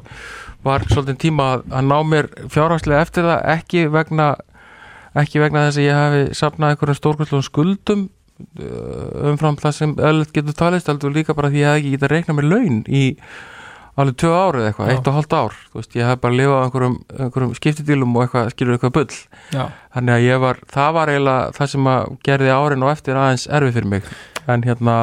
Speaker 2: var svolítið tíma að, að ná mér fjárhagslega eftir það ekki vegna ekki vegna þess að ég hafi safnað einhverjum stórkvöldum skuldum uh, umfram það sem öll getur talist heldur líka bara því ég hafði ekki laun í alveg tvö árið eitthvað, eitt og hálft ár veist, ég hef bara lifað á einhverjum, einhverjum skiptidílum og eitthvað, skilur eitthvað bull.
Speaker 1: Já,
Speaker 2: þannig að ég var, það var eiginlega það sem að gerði árin og eftir aðeins erfið fyrir mig. En hérna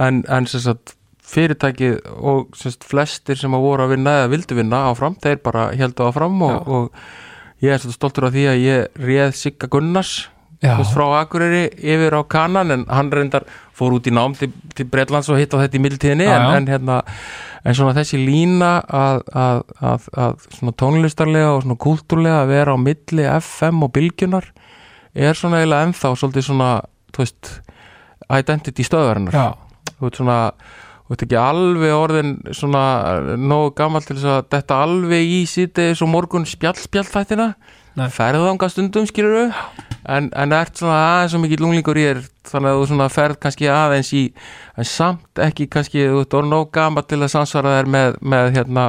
Speaker 2: en, en sem sagt fyrirtækið og sem sagt flestir sem að voru að vinna eða vildu vinna áfram, þeir bara heldu áfram og, og ég er svolítið stoltur af því að ég réð Sigga Gunnars veist, frá Akureyri yfir á kanan en hann reyndar fór út í nám til, til Bretlands og hitt á þetta í mildtíðinni en, en hérna en svona þessi lína að, að, að, að svona tónlistarlega og svona kultúrlega að vera á milli FM og bylgjunar er svona eiginlega ennþá svolítið svona, þú veist identity stöðvarinnar.
Speaker 1: Já,
Speaker 2: þú ert svona þú ert ekki alveg orðin svona nógu gammal til þess að þetta alveg í síðdeis og morgun spjall spjall
Speaker 1: Nei.
Speaker 2: ferðanga stundum skilur en, en ert svona aðeins svo mikið lunglingur í þér þannig að þú svona ferð kannski aðeins í en samt ekki kannski þú ert orðin nógu gammal til að samsvara þér með, með hérna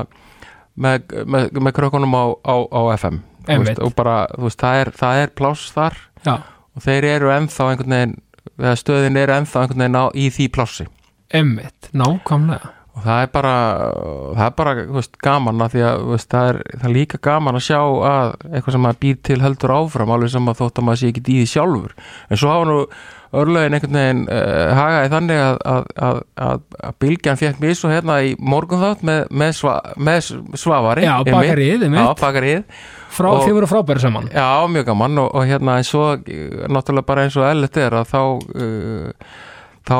Speaker 2: með, með, með krökkunum á, á, á FM veist, og bara, þú veist, það er, það er pláss þar.
Speaker 1: Já,
Speaker 2: og þeir eru ennþá einhvern veginn stöðin eru ennþá einhvern veginn á, í því plássi.
Speaker 1: Emmitt, nákvæmlega
Speaker 2: og það er bara það er bara veist, gaman að því að veist, það, er, það er líka gaman að sjá að eitthvað sem maður býr til heldur áfram alveg sem að þótt að maður sé ekki í því sjálfur. En svo hafa nú örlögin einhvern veginn uh, hagaði þannig að, að, að, að, bylgjan fekk mér svo hérna í morgun þátt með, með, sva, með svavari
Speaker 1: já,
Speaker 2: einmitt.
Speaker 1: bakarið,
Speaker 2: Já,
Speaker 1: emmitt,
Speaker 2: bakarið
Speaker 1: frá
Speaker 2: og-
Speaker 1: þið voru frábæri saman.
Speaker 2: Já, mjög gaman og, og hérna en svo eh, náttúrulega bara eins og ellet er að þá uh, þá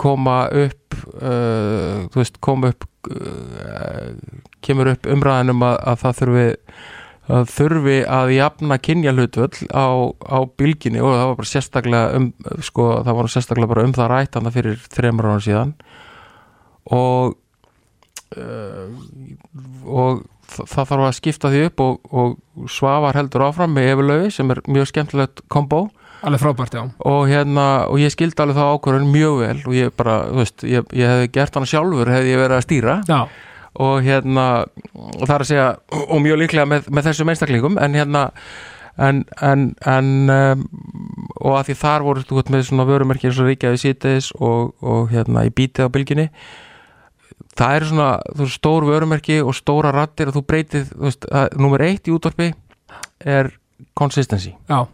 Speaker 2: koma upp uh, þú veist, koma upp uh, kemur upp umræðinum að, að það þurfi að þurfi að jafna kynja hlutvöll á, á bylginni og það var bara sérstaklega um, sko, það var sérstaklega bara um það rætt hann fyrir þreymur ára síðan. Og uh, og þa- það þarf að skipta því upp og, og Svavar heldur áfram með Efilöfi sem er mjög skemmtilegt kombo
Speaker 1: alveg frábært, já,
Speaker 2: og hérna, og ég skildi alveg þá ákvörðun mjög vel og ég bara, þú veist, ég, ég hefði gert hana sjálfur hefði ég verið að stýra.
Speaker 1: Já,
Speaker 2: og hérna, og það er að segja og mjög líklega með, með þessum einstaklingum en hérna en, en, en um, og að því þar voru þú veit með svona vörumerki eins og Ríkjaði síðdeis og, og hérna í bítið á bylginni það eru svona þú veist, stór vörumerki og stóra rattir og þú breytið, þú veist, að, nummer eitt í útvarpi er consistency.
Speaker 1: Já,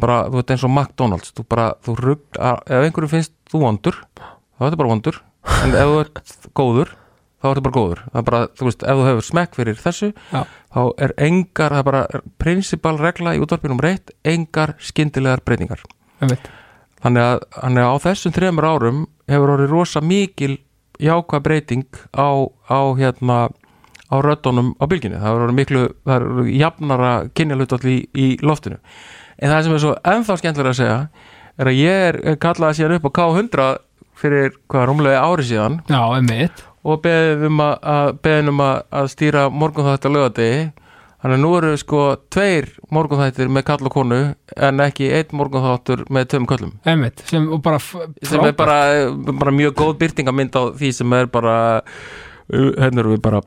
Speaker 2: bara, þú veit eins og McDonalds þú bara, þú rugg, ef einhverjum finnst þú vondur, þá er þetta bara vondur. En ef þú ert góður þá er þetta bara góður, það er bara, þú veist, ef þú hefur smekk fyrir þessu,
Speaker 1: Já.
Speaker 2: þá er engar, það er bara prinsipal regla í útvarpinum reitt, engar skyndilegar breytingar, þannig að, þannig að á þessum þremur árum hefur orðið rosa mikil jákvæð breyting á, á hérna á röddunum á bylginu, það er miklu það er jafnara kynjalutall í, í loftinu, en það sem er svo ennþá skemmtilega að segja, er að ég er kallaði síðan upp á K100 fyrir hvað rúmlega ári síðan.
Speaker 1: Já, emmitt,
Speaker 2: og beðið um að, að, beðið um að, að stýra morgunþætti á lögadegi þannig að nú eru sko tveir morgunþættir með kall og konu en ekki einn morgunþáttur með tveim köllum
Speaker 1: emmitt sem
Speaker 2: sem er bara, bara mjög góð byrtingamynd á því sem er bara hérna erum við bara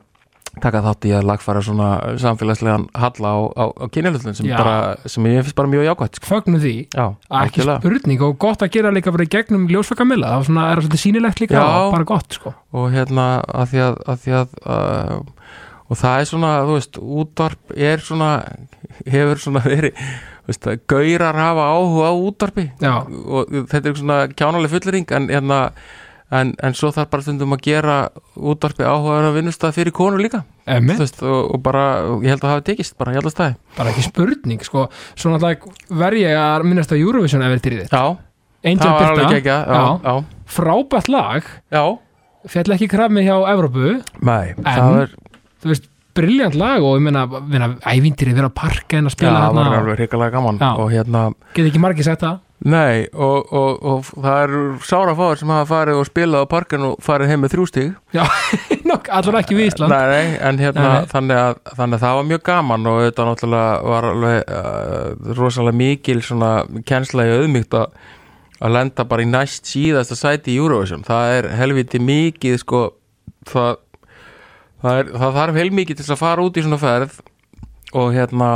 Speaker 2: taka þátt í að lagfæra svona samfélagslegan halla á, á, á kynjalutlun sem, sem ég finnst bara mjög jákvætt sko.
Speaker 1: fögnu því
Speaker 2: Já,
Speaker 1: ekki spurning og gott að gera líka bara í gegnum ljósvakamilla, það svona, er það svolítið sýnilegt líka
Speaker 2: Já.
Speaker 1: bara gott, sko
Speaker 2: og hérna að því að, að, því að uh, og það er svona, þú veist, útvarp er svona, hefur svona verið, veist, gaurar hafa áhuga á útvarpi
Speaker 1: Já.
Speaker 2: og þetta er svona kjánaleg fullering en, hérna, en, en svo þarf bara stundum að gera útvarpi áhuga að vinnustað fyrir konur líka. Veist, og, og bara, ég held að hafa tekist bara, ég held að staði.
Speaker 1: Bara ekki spurning, sko. Svo náttúrulega verð ég að minnast á Eurovision ef til þitt,
Speaker 2: Já,
Speaker 1: Angel
Speaker 2: það
Speaker 1: Birta. frábært lag,
Speaker 2: já.
Speaker 1: Fjall ekki krafmi hjá Evrópu,
Speaker 2: Nei, það er,
Speaker 1: þú veist, briljant lag og ég meina, meina ævintýri vera á parka en að
Speaker 2: já,
Speaker 1: spila
Speaker 2: það var alveg hrikalega gaman. Hérna
Speaker 1: get ekki margir sett það
Speaker 2: Nei, og, og, og það eru sára fáir sem hafa farið og spilað á parkinu og farið heim með þrjú stig.
Speaker 1: Já, nokk, allar ekki við Ísland.
Speaker 2: Nei, nei, en hérna
Speaker 1: Nei.
Speaker 2: Þannig, að, þannig að það var mjög gaman og þetta náttúrulega var alveg uh, rosalega mikil svona kennsla í auðmygt að að lenda bara í næst síðasta sæti í Eurovision. Það er helviti mikið sko það, það, er, það þarf heilmikið til að fara út í svona ferð og hérna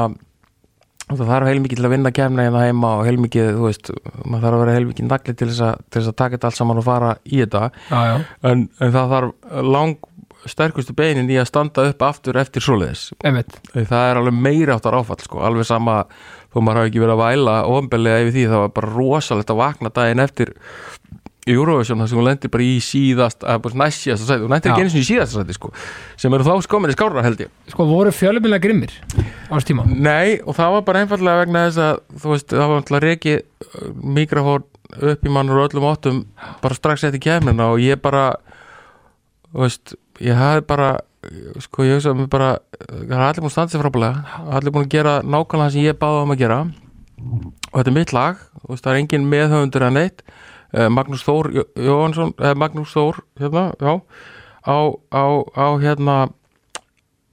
Speaker 2: það þarf heilmikið til að vinna kemna hérna heima og heilmikið, þú veist, maður þarf að vera heilmikið nagli til þess, að, að taka þetta allt saman og fara í þetta.
Speaker 1: Já, já,
Speaker 2: en, en það þarf lang sterkustu beinin í að standa upp aftur eftir
Speaker 1: emmitt
Speaker 2: það er alveg meiri áttar áfall sko. alveg sama þó maður hafi ekki verið að væla ofnbellega yfir því það var bara rosalegt að vakna daginn eftir Eurovision þar sem hún lendir bara í síðast að bara næst síðasta sæti, hún lendir ekki eins og í síðasta sæti sko, sem eru þá skominni skára held ég.
Speaker 1: Sko voru fjölumillega grimmir á þess tíma?
Speaker 2: Nei, og það var bara einfallega vegna þess að þú veist, það var alltaf reiki mikrofón upp í mannur og öllum áttum bara strax eftir kemurna og ég bara þú veist, ég hafði bara sko, ég hugsaði mig bara það er allir búin að standa sér frábælega allir búin að gera nákvæmlega það sem ég báði um að gera. Og þetta er mitt lag þú veist, það er engin meðhöfundur að neitt. uh, Magnús Þór Jó- Jóhansson eh, Magnús Þór hérna, já á, á, á hérna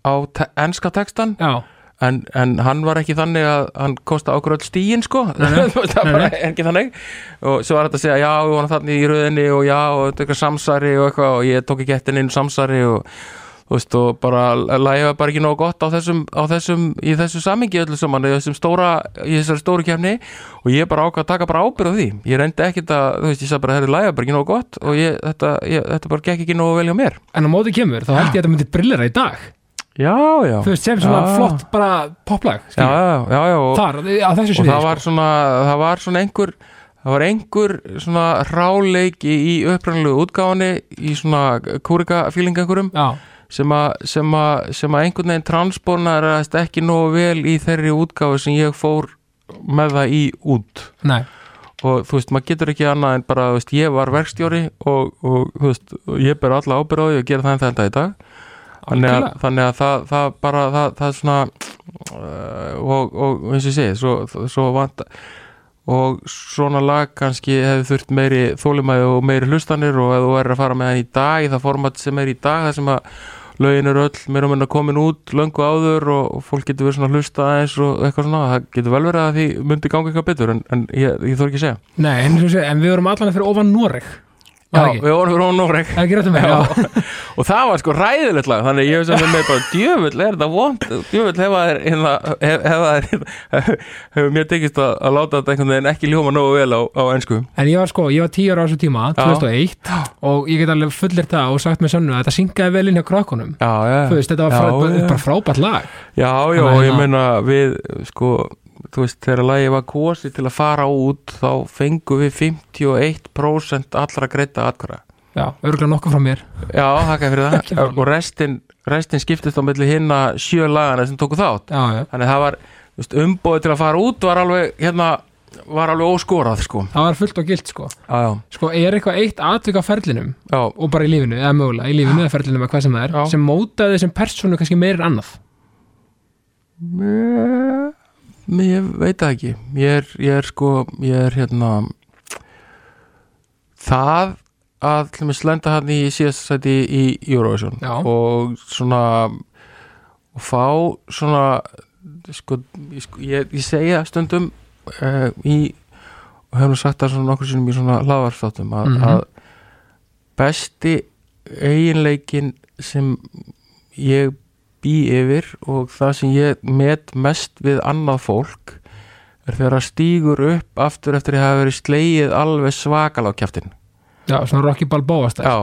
Speaker 2: á te enska textan
Speaker 1: já,
Speaker 2: en, en hann var ekki þannig að hann kosta okkur öll stíin sko. Það var ekki þannig. Og svo var þetta að segja já, við varum þannig í röðinni og já, og þetta er eitthvað samsari og eitthvað og ég tók ekki ettin inn samsari og veist, og bara lægja bara ekki nógu gott á þessum, á þessum í þessu samingi öllu saman, í þessum stóra í þessari stóru kefni og ég bara ákvað að taka bara ábyrð á því, ég reyndi ekkit að þú veist, ég sagði bara, þetta lægja bara ekki nógu gott og ég, þetta, ég, þetta bara gekk ekki nógu vel hjá mér.
Speaker 1: En á móti kemur þá held ég að þetta myndi brillera í dag.
Speaker 2: Já, já,
Speaker 1: þú veist, sem svona
Speaker 2: Já.
Speaker 1: flott bara poplag
Speaker 2: já,
Speaker 1: skilur.
Speaker 2: já, já, já og,
Speaker 1: þar,
Speaker 2: og það var svona það var svona einhver það var einhver svona ráleiki í upprænulegu útgáfinni í svona kúrika fíling einhverjum.
Speaker 1: Já,
Speaker 2: sem að sem að sem að einhvern veginn transbornaðist ekki nógu vel í þeirri útgáfi sem ég fór með það í út.
Speaker 1: Nei,
Speaker 2: og þú veist, maður getur ekki annað en bara, þú veist, ég var verkstjóri og, og þú veist, ég ber alla ábyrð á því og gera það en þetta í dag. Þannig að, þannig að það, það bara það, það svona uh, og, og eins og segi svo, svo vant og svona lag kannski hefði þurft meiri þólimæði og meiri hlustanir og ef þú er að fara með hann í dag í það format sem er í dag það sem að lögin eru öll meira og minna komin út löngu áður og, fólk getur verið svona að hlusta aðeins og eitthvað svona, það getur vel verið að því myndi ganga eitthvað betur en, en ég, ég þór ekki að segja.
Speaker 1: Nei, en, en við vorum allan fyrir ofan Noreg
Speaker 2: Já,
Speaker 1: það
Speaker 2: við vorum hún Noreg.
Speaker 1: Það
Speaker 2: og það var sko ræðilegt lag þannig ég hef sem með bara djöfull er þetta vond djöfull hefa þér hef, hefa þér hefur mér tekist að, að láta þetta einhvern veginn ekki ljóma nógu vel á, á ennsku
Speaker 1: En ég var sko, ég var tíu ára á þessu tíma, 2001 og ég get alveg fullir það og sagt með sönnu að þetta syngaði vel inn hjá
Speaker 2: já,
Speaker 1: Þú veist, þetta var frá, bara frábært lag.
Speaker 2: Já, já, ég meina við sko, þú veist, þegar lagi var kosið til að fara út þá fengu við 51% allra greita atkvara
Speaker 1: Já, örgulega nokkuð frá mér.
Speaker 2: Já, þakka fyrir það. Og restin, restin skiptist á milli hinna sjö lagana sem tóku þátt.
Speaker 1: Já, já,
Speaker 2: þannig að það var þú veist, umbóðið til að fara út var alveg hérna, var alveg óskorað sko.
Speaker 1: það var fullt og gilt sko.
Speaker 2: Já, já,
Speaker 1: Sko, er eitthvað eitt atvik á ferlinum?
Speaker 2: Já,
Speaker 1: og bara í lífinu, eða mögulega, í lífinu eða ferlinum eða hvað sem það er, sem mótaði sem persónu kannski meir en annað?
Speaker 2: Mér- ég veit það ekki ég er, ég er sko ég er hérna það að slenda hann í síðast sæti í Eurovision
Speaker 1: Já.
Speaker 2: og svona og fá svona sko, ég, sko, ég, ég segja stundum uh, í og hefum sagt það svona nokkur sinnum í svona hlaðvarstáttum að,
Speaker 1: Mhm.
Speaker 2: að besti eiginleikin sem ég bý yfir og það sem ég met mest við annað fólk er þegar það stígur upp aftur eftir að hafa verið slegið alveg svakal á kjaftin
Speaker 1: Já, svona Rocky Balboa stæð
Speaker 2: Já,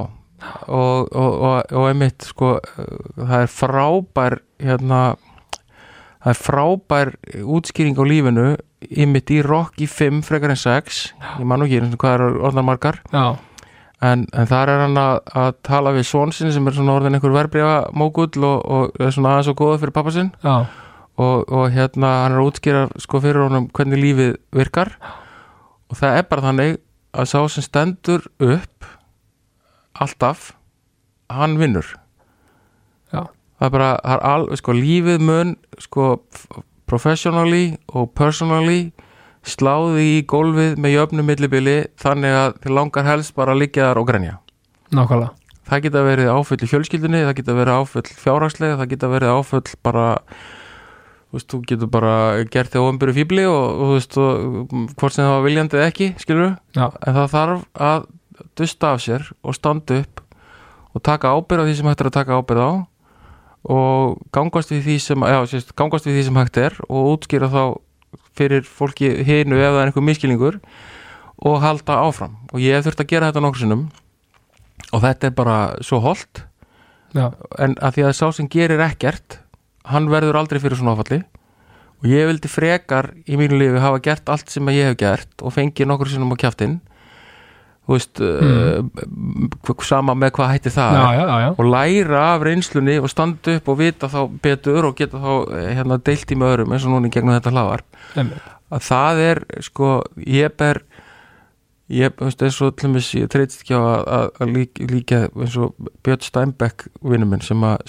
Speaker 2: og, og, og, og einmitt sko, það er frábær hérna það er frábær útskýring á lífinu einmitt í Rocky 5 frekar en 6 ég man nú ekki hvað er orðnar margar.
Speaker 1: Já,
Speaker 2: en, en þar er hann að, að tala við svonsin sem er svona orðin einhver verbreyfa mógull og, og er svona aðeins og góða fyrir pappa sinn.
Speaker 1: Já,
Speaker 2: og, og hérna hann er að útskýra sko fyrir honum hvernig lífið virkar. Og það er bara þannig að sá sem stendur upp alltaf hann vinnur.
Speaker 1: Já,
Speaker 2: það er bara, það er al, sko, lífið mun sko, professionally og personally sláði í gólfið með jöfnum millibili þannig að þið langar helst bara að liggja þar og grenja.
Speaker 1: Nákvæmlega.
Speaker 2: Það geta verið áfull í fjölskyldunni það geta verið áfull fjárhagslega það geta verið áfull bara þú veist, þú getur bara gert þig óumbyrju fíbli og, þú veist, og, hvort sem það var viljandi eða ekki, skilur
Speaker 1: Já,
Speaker 2: en það þarf að dusta af sér og standa upp og taka ábyrð á því sem hægt er að taka ábyrð á og gangast við því sem já, sést, gangast við því sem hægt er og útskýra þá fyrir fólki hinu ef það er einhver miskilningur og halda áfram. Og ég hef þurft að gera þetta nokkur sinnum. Og þetta er bara svo holdt en að því að sá sem gerir ekkert hann verður aldrei fyrir svona áfalli. Og ég vildi frekar í mínu lífi hafa gert allt sem ég hef gert og fengið nokkur sinnum á kjáftinn veist uh, sama með hvað hætti það
Speaker 1: já, já, já,
Speaker 2: og læra af reynslunni og standa upp og vita þá betur og geta þá eh, hérna, deilt í með öðrum eins og núna í gegnum þetta
Speaker 1: Einmitt.
Speaker 2: að það er sko ég ber ég, veist, eins og til dæmis ég treytist ekki á að, að, líka, líka eins og Björn Steinbeck vinnu minn sem að,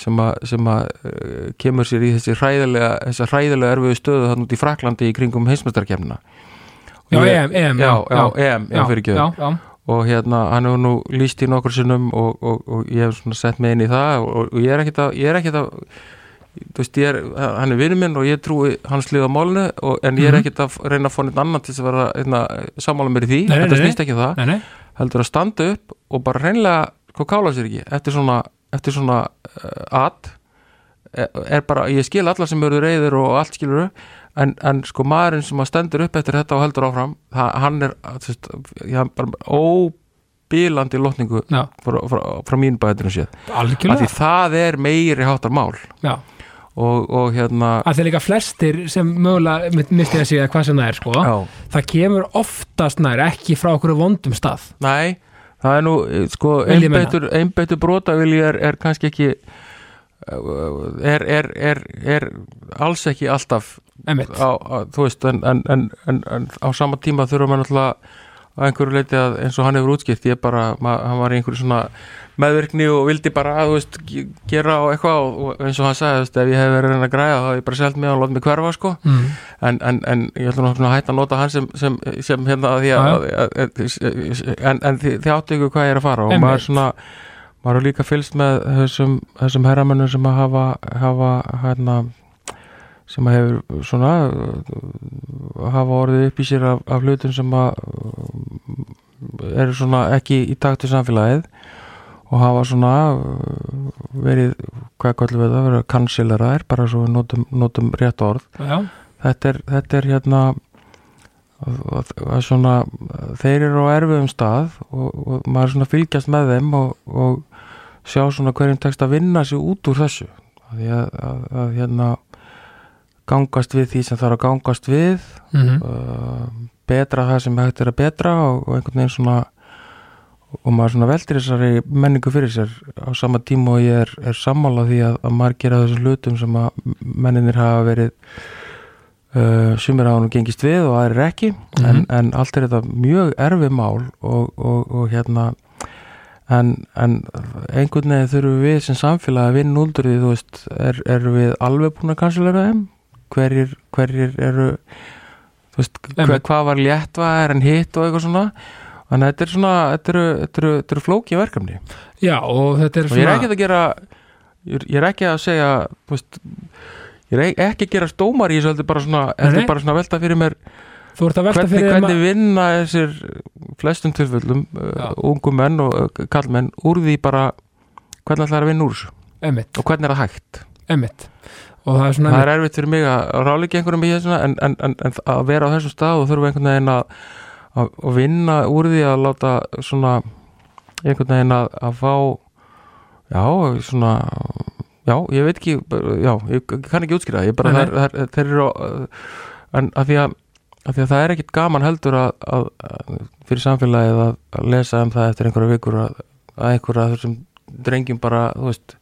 Speaker 2: uh, kemur sér í þessi hræðilega hræðilega erfiðu stöðu þannig út í Fraklandi í kringum heimsmyndarkefnina
Speaker 1: Já, EM, EM,
Speaker 2: já, EM, já, fyrir ekki og hérna, hann hefur nú líst í nokkur sinnum og, og, og ég hef svona sett mig inn í það og, og ég er ekkit að, ég er ekkit að þú veist, ég er, hann er vinur minn og ég trúi hans lið á málinu og, en ég er
Speaker 1: Mhm.
Speaker 2: ekkit að reyna að fá neitt annan til þess að vera hérna, sammála mér í því,
Speaker 1: Nei,
Speaker 2: þetta snýst ekki um það.
Speaker 1: Nei, nei,
Speaker 2: heldur að standa upp og bara reynlega hvað kála sér ekki eftir svona, eftir svona uh, at. Er, er bara, ég skil alla sem eru reyðir og allt skilur en, en sko maðurinn sem að stendur upp eftir þetta og heldur áfram það, hann er þú veist, ég, bara óbílandi lotningu
Speaker 1: já,
Speaker 2: frá, frá, frá mín bæðinu séð. Því það er meiri háttar mál.
Speaker 1: Já,
Speaker 2: og, og hérna
Speaker 1: að þeir líka flestir sem mögulega mi- misti að segja hvað sem það er sko
Speaker 2: já,
Speaker 1: það kemur oftast nær ekki frá okkur vondum stað.
Speaker 2: Nei það er nú, eh, sko,
Speaker 1: Vil ég meina.
Speaker 2: einbeittur einbeittur brotavilji er, er kannski ekki er, er, er, er alls ekki alltaf á, á, þú veist, en, en, en, en, á sama tíma þurfa maður náttúrulega á einhverju leiti að eins og hann hefur útskipt ég bara, ma- hann var í einhverju svona meðvirkni og vildi bara að, veist, ge- gera á eitthvað og, og eins og hann sagði, veist, ef ég hef verið að reyna að græða þá hef ég bara selt mig og látt mig hverfa, sko.
Speaker 1: Mm.
Speaker 2: en, en, en ég svona að hætta að nota hann sem, sem, sem hérna að því að, að, að en, en þið, áttu ykkur hvað ég er að fara og maður svona maður er líka fylgst með þessum, þessum herramönnum sem að hafa, hafa hérna sem að hefur svona hafa orðið upp í sér af, af hlutum sem að eru svona ekki í takt til samfélagið og hafa svona verið, hvað kallum við það, verið kansileraðir, bara svo við notum, notum rétt orð.
Speaker 1: Já,
Speaker 2: þetta er, þetta er hérna svona þeir eru á erfiðum stað og, og maður svona fylgjast með þeim og, og sjá svona hverjum tekst að vinna sig út úr þessu. Að, að, að, að hérna gangast við því sem þarf að gangast við
Speaker 1: mm
Speaker 2: uh, betra það sem hægt er að betra og, og einhvern veginn svona og maður svona veldir þessari menningu fyrir sér. Á sama tíma og ég er, er sammála því að, að maður gera þessum hlutum sem að menninir hafa verið uh, sumir á hann gengist við og aðrir ekki. En, en allt er þetta mjög erfið mál og, og, og hérna en, en einhvern veginn þurfum við sem samfélag að vinna úldur því þú veist, er, er við alveg búin að kanslera þeim? Hverjir, hverjir eru þú veist, hver, hvað var léttvæðar en hitt og eitthvað svona? Þannig að þetta er svona, þetta eru, þetta eru, þetta eru flóki verkefni.
Speaker 1: Já og þetta er
Speaker 2: og ég er
Speaker 1: svona
Speaker 2: ekki að gera ég er, er ekki að segja þú veist, ég er ekki að gera stómar í þessu heldur bara svona, heldur
Speaker 1: nei.
Speaker 2: bara svona velta fyrir mér
Speaker 1: þú ert að velta
Speaker 2: hvernig,
Speaker 1: fyrir þeim
Speaker 2: hvernig vinna þessir flestum tilfellum uh, ungum menn og uh, kallmenn úr því bara hvernig ætlar að vinna úr þessu?
Speaker 1: Að emmitt,
Speaker 2: og hvernig er það hægt?
Speaker 1: Emmitt og það er svona
Speaker 2: það er erfitt fyrir mig að ráleika einhverjum í þessuna en, en, en, en að vera á þessum stað og þurfa einhvern veginn að, að, að vinna úr því að láta svona einhvern veginn að, að fá já, svona já, ég veit ekki já, ég kann ekki útskýra það, ég bara, það það þeir eru á- en að því að, að því að það er ekkit gaman heldur að, að, að fyrir samfélagið að, að lesa um það eftir einhverja vikur að, að einhverja þessum drengjum bara, þú veist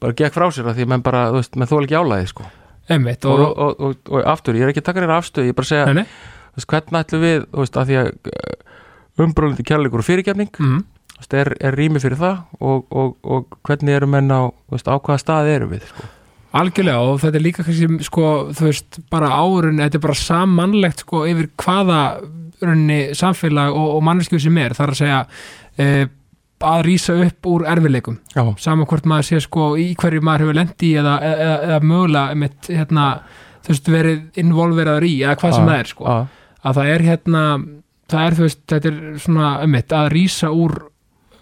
Speaker 2: bara gekk frá sér að því að menn bara, þú veist, menn þó ekki álæði sko.
Speaker 1: emmitt
Speaker 2: og,
Speaker 1: og,
Speaker 2: og, og, aftur, ég er ekki að taka þér afstöð ég er bara að segja,
Speaker 1: nei, nei,
Speaker 2: þú veist, hvernig ætlum við þú veist, að því að umbrúlindi kærleikur og fyrirgefning,
Speaker 1: mm,
Speaker 2: þú veist, er, er rými fyrir það og, og, og hvernig eru menn á, þú veist, á hvaða stað eru við sko.
Speaker 1: Algjörlega og þetta er líka kannski sko, þú veist, bara árun þetta er bara sammannlegt sko yfir hvaða runni samfélag og, og manneskju sem er, þar að segja e, að rýsa upp úr erfileikum
Speaker 2: já,
Speaker 1: saman hvort maður sé sko í hverju maður hefur lendi eða, eða, eða mögulega einmitt, hérna, þú veist, verið involveraður í eða hvað sem það er sko.
Speaker 2: Já,
Speaker 1: að það er hérna það er þú veist, þetta er svona einmitt, að rýsa úr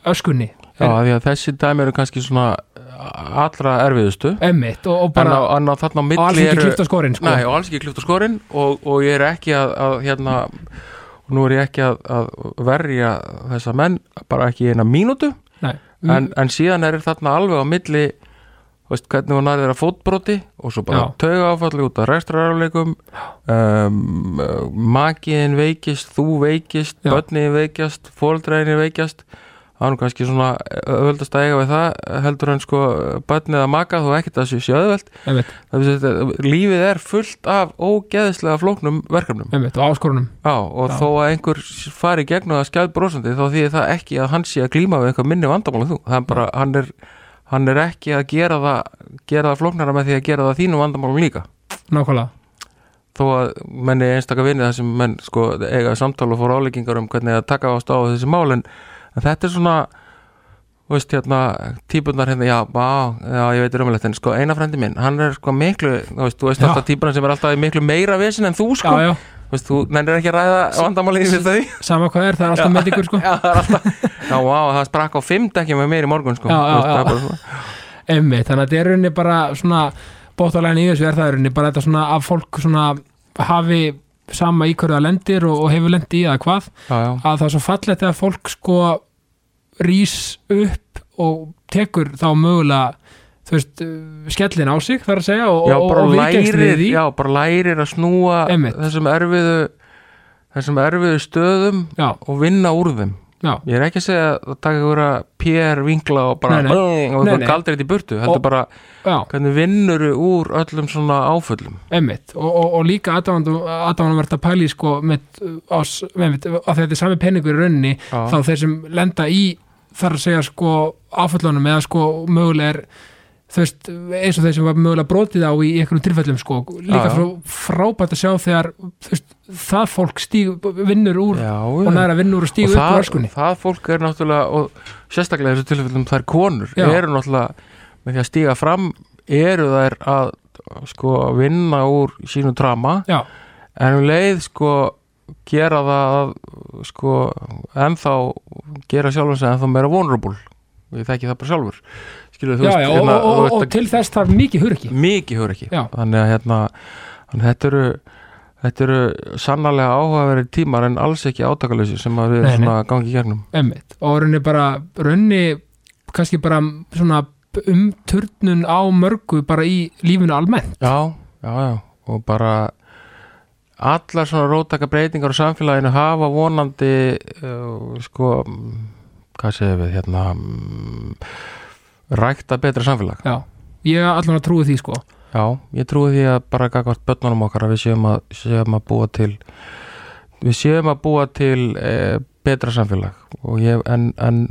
Speaker 1: öskunni.
Speaker 2: Já, því að þessi dæmi eru kannski svona allra erfiðustu.
Speaker 1: Einmitt og, og
Speaker 2: en
Speaker 1: bara
Speaker 2: á, en á þarna á milli
Speaker 1: alls ekki
Speaker 2: eru
Speaker 1: klift á skórin sko.
Speaker 2: Nei, og alls ekki klift á skorinn og, og ég er ekki að, að hérna, og nú er ég ekki að, að verja þessa menn bara ekki eina mínútu.
Speaker 1: Nei.
Speaker 2: en, en síðan er þarna alveg á milli veist, hvernig hún er að fótbroti og svo bara tauga áfalli út af rekstrarafleikum um, makiðin veikist þú veikist, börnin veikjast fóldræðin veikjast það er nú kannski svona öðvöldast að eiga við það heldur en sko börnið að maka þó ekkert að sé öðvöld
Speaker 1: einmitt,
Speaker 2: lífið er fullt af ógeðislega flóknum verkefnum.
Speaker 1: Einmitt, og áskorunum.
Speaker 2: Já, og
Speaker 1: Já.
Speaker 2: þó að einhver fari í gegnum það skjæð brosandi þá þýðir það ekki að hann sé að glíma við einhver minni vandamál en þú, það er bara, hann er hann er ekki að gera það gera það flóknara með því að gera það þínum vandamálum líka.
Speaker 1: Nákvæmlega,
Speaker 2: þó að menni einstaka vinni það sem menn sko eiga samtal og fór áleggingar um hvernig að taka ást á þessi mál en, þetta er svona þú veist hérna, típunar hérna já, á, já, ég veit römmulegt en sko eina frendi minn, hann er sko miklu þú veist, þú veist
Speaker 1: Já.
Speaker 2: alltaf típunar sem er alltaf miklu meira vesin en þú sko,
Speaker 1: já, já,
Speaker 2: þú veist, þú nennir ekki að ræða vandamálið við þau.
Speaker 1: sama hvað er, það er alltaf með ykkur sko.
Speaker 2: Já, það er alltaf, já, á, það sprakk á fimm dekkjum með mér í morgun sko.
Speaker 1: Já, já,
Speaker 2: veist,
Speaker 1: já. Einmitt, þannig að þetta er rauninni bara svona bóttalegin í þessu er það rauninni bara þetta svona að fólk svona hafi sama í hverju það lendir og, og hefur lendi í það hvað
Speaker 2: já, já,
Speaker 1: að það er svo fallegt að fólk sko rís upp og tekur þá mögulega þú veist, skellin á sig þar að segja og,
Speaker 2: já,
Speaker 1: og, og viðgengst við
Speaker 2: lærir
Speaker 1: því.
Speaker 2: já, bara lærir að snúa
Speaker 1: Einmitt.
Speaker 2: þessum erfiðu þessum erfiðu stöðum
Speaker 1: já,
Speaker 2: og vinna úr þeim.
Speaker 1: Já,
Speaker 2: ég er ekki að segja að taka ykkur að pér vinkla og bara
Speaker 1: Nei, nei.
Speaker 2: og
Speaker 1: Nei,
Speaker 2: ykkur
Speaker 1: nei.
Speaker 2: galdrið í burtu. Heldur
Speaker 1: Og-
Speaker 2: bara hvernig vinnur úr öllum svona áföllum?
Speaker 1: Emmitt og, og, og líka aðdáðan verða að pæli sko með, ás, með, að þetta er sami peningur í rauninni þá þeir sem lenda í þar að segja sko áföllunum eða sko mögulega er þú veist, eins og þeir sem var mögulega brotið á í einhverjum tilfellum sko líka frá, frábært að sjá þegar veist, það fólk stíg, vinnur úr
Speaker 2: já,
Speaker 1: og næra úr og
Speaker 2: og
Speaker 1: stígu upp
Speaker 2: það,
Speaker 1: öskunni.
Speaker 2: það fólk er náttúrulega og sérstaklega þessu tilfellum þær konur
Speaker 1: Já.
Speaker 2: eru náttúrulega með því að stíga fram eru þær að sko vinna úr sínu trama
Speaker 1: já,
Speaker 2: en um leið sko gera það að, sko ennþá gera sjálfum sig ennþá meira vulnerable. Ég þekki það bara sjálfur. Skilur
Speaker 1: já,
Speaker 2: veist
Speaker 1: já
Speaker 2: hérna,
Speaker 1: og, og, og til þess þarf mikið hurki
Speaker 2: mikið
Speaker 1: Já.
Speaker 2: þannig að hérna þetta eru þetta eru sannarlega áhugaverið tímar en alls ekki átakalösi sem að við erum svona gangi í gegnum.
Speaker 1: Emmitt og raunni bara raunni kannski bara svona umturnun á mörgu bara í lífinu almennt.
Speaker 2: Já, já, já. Og bara allar svona rótaka breytingar á samfélaginu hafa vonandi uh, sko hvað segir við hérna mm, rækta betra samfélag.
Speaker 1: Já, ég allan að trúi því sko.
Speaker 2: Já, ég trúi því að bara gagvart börnunum okkar að við séum að, séum að búa til við séum að búa til e, betra samfélag. Og ég, en, en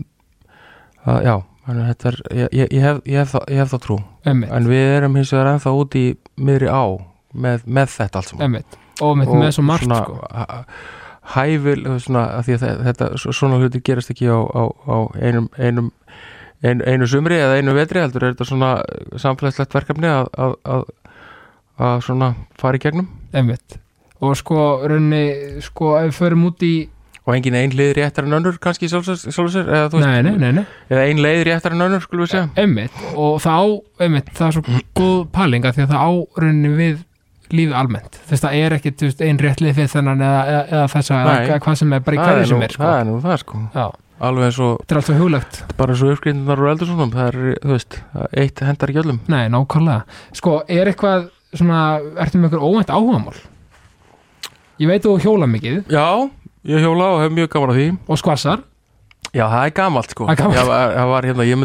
Speaker 2: að, já, en þetta er ég, ég, ég, hef, ég, hef þá, ég hef þá trú.
Speaker 1: Emmitt,
Speaker 2: en við erum hins vegar ennþá út í miðri á með, með þetta allt saman.
Speaker 1: Emmitt og með, með svo margt
Speaker 2: svona,
Speaker 1: sko.
Speaker 2: hæfil svona, að að þe- þetta, svona hluti gerast ekki á, á, á einum, einum ein, einu sumri eða einu vetri heldur er þetta svona samfélagslegt verkefni að, að, að, að svona fara í gegnum.
Speaker 1: Emmitt og sko raunni sko ef við förum út í
Speaker 2: og engin ein leið réttar en önnur kannski sjálfsög eða, þú veist,
Speaker 1: nei, nei, nei, nei,
Speaker 2: eða ein leið réttar en önnur skulum við segja.
Speaker 1: Emmitt og það á, emmitt, það er svo góð pæling að því að það á raunni við lífið almennt, þess að það er ekki þú veist, ein réttlið fyrir þennan eða, eða, eða þessa
Speaker 2: Nei.
Speaker 1: eða hvað sem er bara í hverju
Speaker 2: er,
Speaker 1: sem er sko.
Speaker 2: það er nú það sko
Speaker 1: Já,
Speaker 2: alveg eins og
Speaker 1: þetta er alltaf huglegt
Speaker 2: bara eins og uppskrifnunar úr eldursonum það er, þú veist, eitt hendar ekki öllum
Speaker 1: Nei, nákvæmlega. Sko, er eitthvað svona, ertu með eitthvað óvænt áhugamál? Ég veit þú hjóla mikið
Speaker 2: já, ég hjóla og hef mjög gaman að því
Speaker 1: og skvassar.
Speaker 2: Já, það er gamalt sko
Speaker 1: er gamalt.
Speaker 2: Já, það var hérna, ég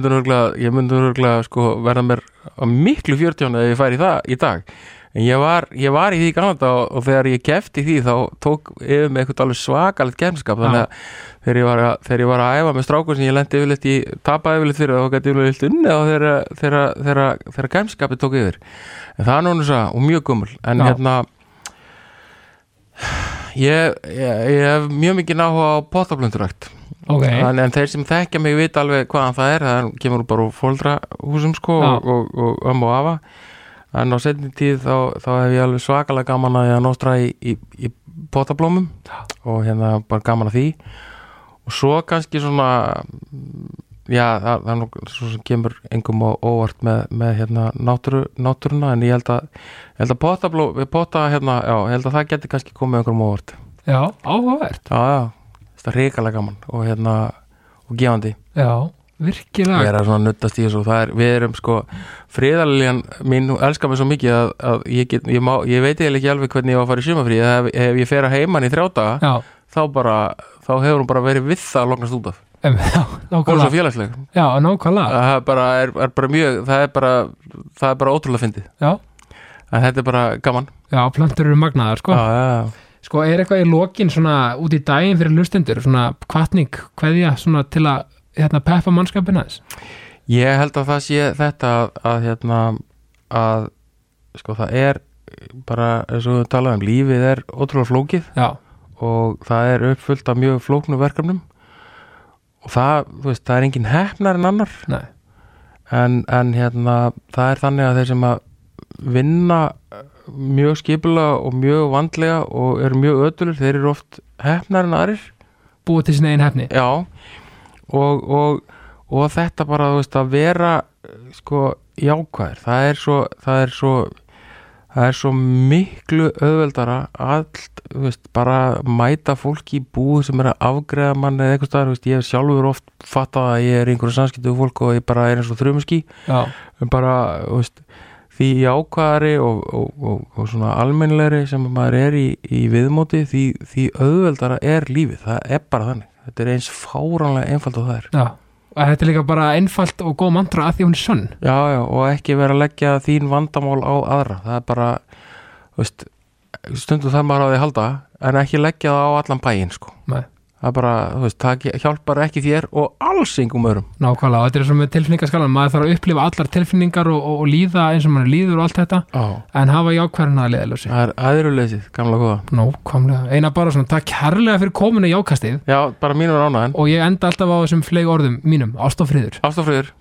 Speaker 2: myndi nörglega sko verða mér miklu fjörtjón eða ég færi í það í dag en ég var, ég var í því gamalt og, og þegar ég kefti því þá tók yfir með eitthvað alveg svakalegt kemskap þannig að þegar ég, að, þegar ég var að æfa með strákur sem ég lendi yfirleitt í tapaði yfirleitt fyrir og gæti yfirleitt unni og þegar, þegar, þegar, kemskapi tók yfir. En það er núna svo og mjög gummul en
Speaker 1: Já.
Speaker 2: hérna ég, ég, hef mjög mikið náhuga á pottablöndurækt
Speaker 1: Ok,
Speaker 2: en, en þeir sem þekkja mig vita alveg hvaðan það er það kemur bara úr fóldrahúsum sko
Speaker 1: Já.
Speaker 2: og, og, og ömmu og afa en á setni tíð þá, þá hef ég alveg svakalega gaman að nostra í, í, í potablómum og hérna bara gaman að því. Og svo kannski svona já það, það er nú svo sem kemur engum á óvart með, með hérna náttúru, náttúruna en ég held að, ég held að potabló, pota hérna, já, ég held að það geti kannski komið einhverjum óvart.
Speaker 1: Já, áhugavert.
Speaker 2: já, já, þetta er reikalega gaman og hérna, og gefandi.
Speaker 1: Já, virkilega.
Speaker 2: erum svona nuttast í þessu er, við erum sko friðaliljan mín, elskar mig svo mikið að, að ég, get, ég, má, ég veit eiginlega ekki alveg hvernig ég var að fara í sumafrí ef, ef ég fer að heiman í þrjá daga
Speaker 1: Já,
Speaker 2: þá bara, þá hefur hún bara verið við það að loknast út af.
Speaker 1: Um, já, já, nákvæmlega,
Speaker 2: það er bara, er, er bara mjög það er bara, það er bara ótrúlega fyndið. En þetta er bara gaman.
Speaker 1: Já, plöntur eru magnaðar sko,
Speaker 2: já, já, já.
Speaker 1: sko er eitthvað í lokin svona út í daginn fyrir hlustendur svona kvartning, svona til að hérna, peppa mannskapina þess
Speaker 2: ég held að það sé þetta að, að hérna að sko það er bara eins og við talaðum, lífið er ótrúlega flókið
Speaker 1: já,
Speaker 2: og það er uppfullt af mjög flóknu verkefnum og það, veist, það er engin hefnar en annar. En, en hérna, það er þannig að þeir sem að vinna mjög skipulega og mjög vandlega og eru mjög ödulur, þeir eru oft hefnar en aðrir.
Speaker 1: Búið til sinni einn hefni
Speaker 2: já og, og, og þetta bara, veist, að vera sko jákvæður. Það er svo, það er svo það er svo miklu auðveldara allt, veist, bara mæta fólki í búð sem er að afgreða mann eða eitthvað staðar, veist, ég hef sjálfur oft fattað að ég er einhverju samskiptu fólk og ég bara er eins og en bara, veist því jákvæðari og, og, og, og svona almennlegri sem maður er í, í viðmóti, því, því auðveldara er lífið, það er bara þannig þetta er eins fáránlega einfalt og það er
Speaker 1: já og þetta er líka bara einfalt og góð mantra að því hún er sönn
Speaker 2: já, já, og ekki vera að leggja þín vandamál á aðra, það er bara veist, stundum þarf maður á því halda en ekki leggja það á allan bæinn sko.
Speaker 1: Nei.
Speaker 2: Það bara, þú veist, það hjálpar ekki þér og alls yngum öðrum.
Speaker 1: Nákvæmlega, þetta er svo með tilfinningaskalan maður þarf að upplifa allar tilfinningar og, og, og líða eins og mann líður og allt þetta
Speaker 2: já,
Speaker 1: en hafa jákvæðina að liðalösi
Speaker 2: það er aðruleysið, gamla góða.
Speaker 1: Nákvæmlega, eina bara svona, takk kærlega fyrir kominu jákastið.
Speaker 2: Já, bara mínur ánæðin,
Speaker 1: og ég enda alltaf á þessum fleig orðum mínum, ástofriður
Speaker 2: ástofriður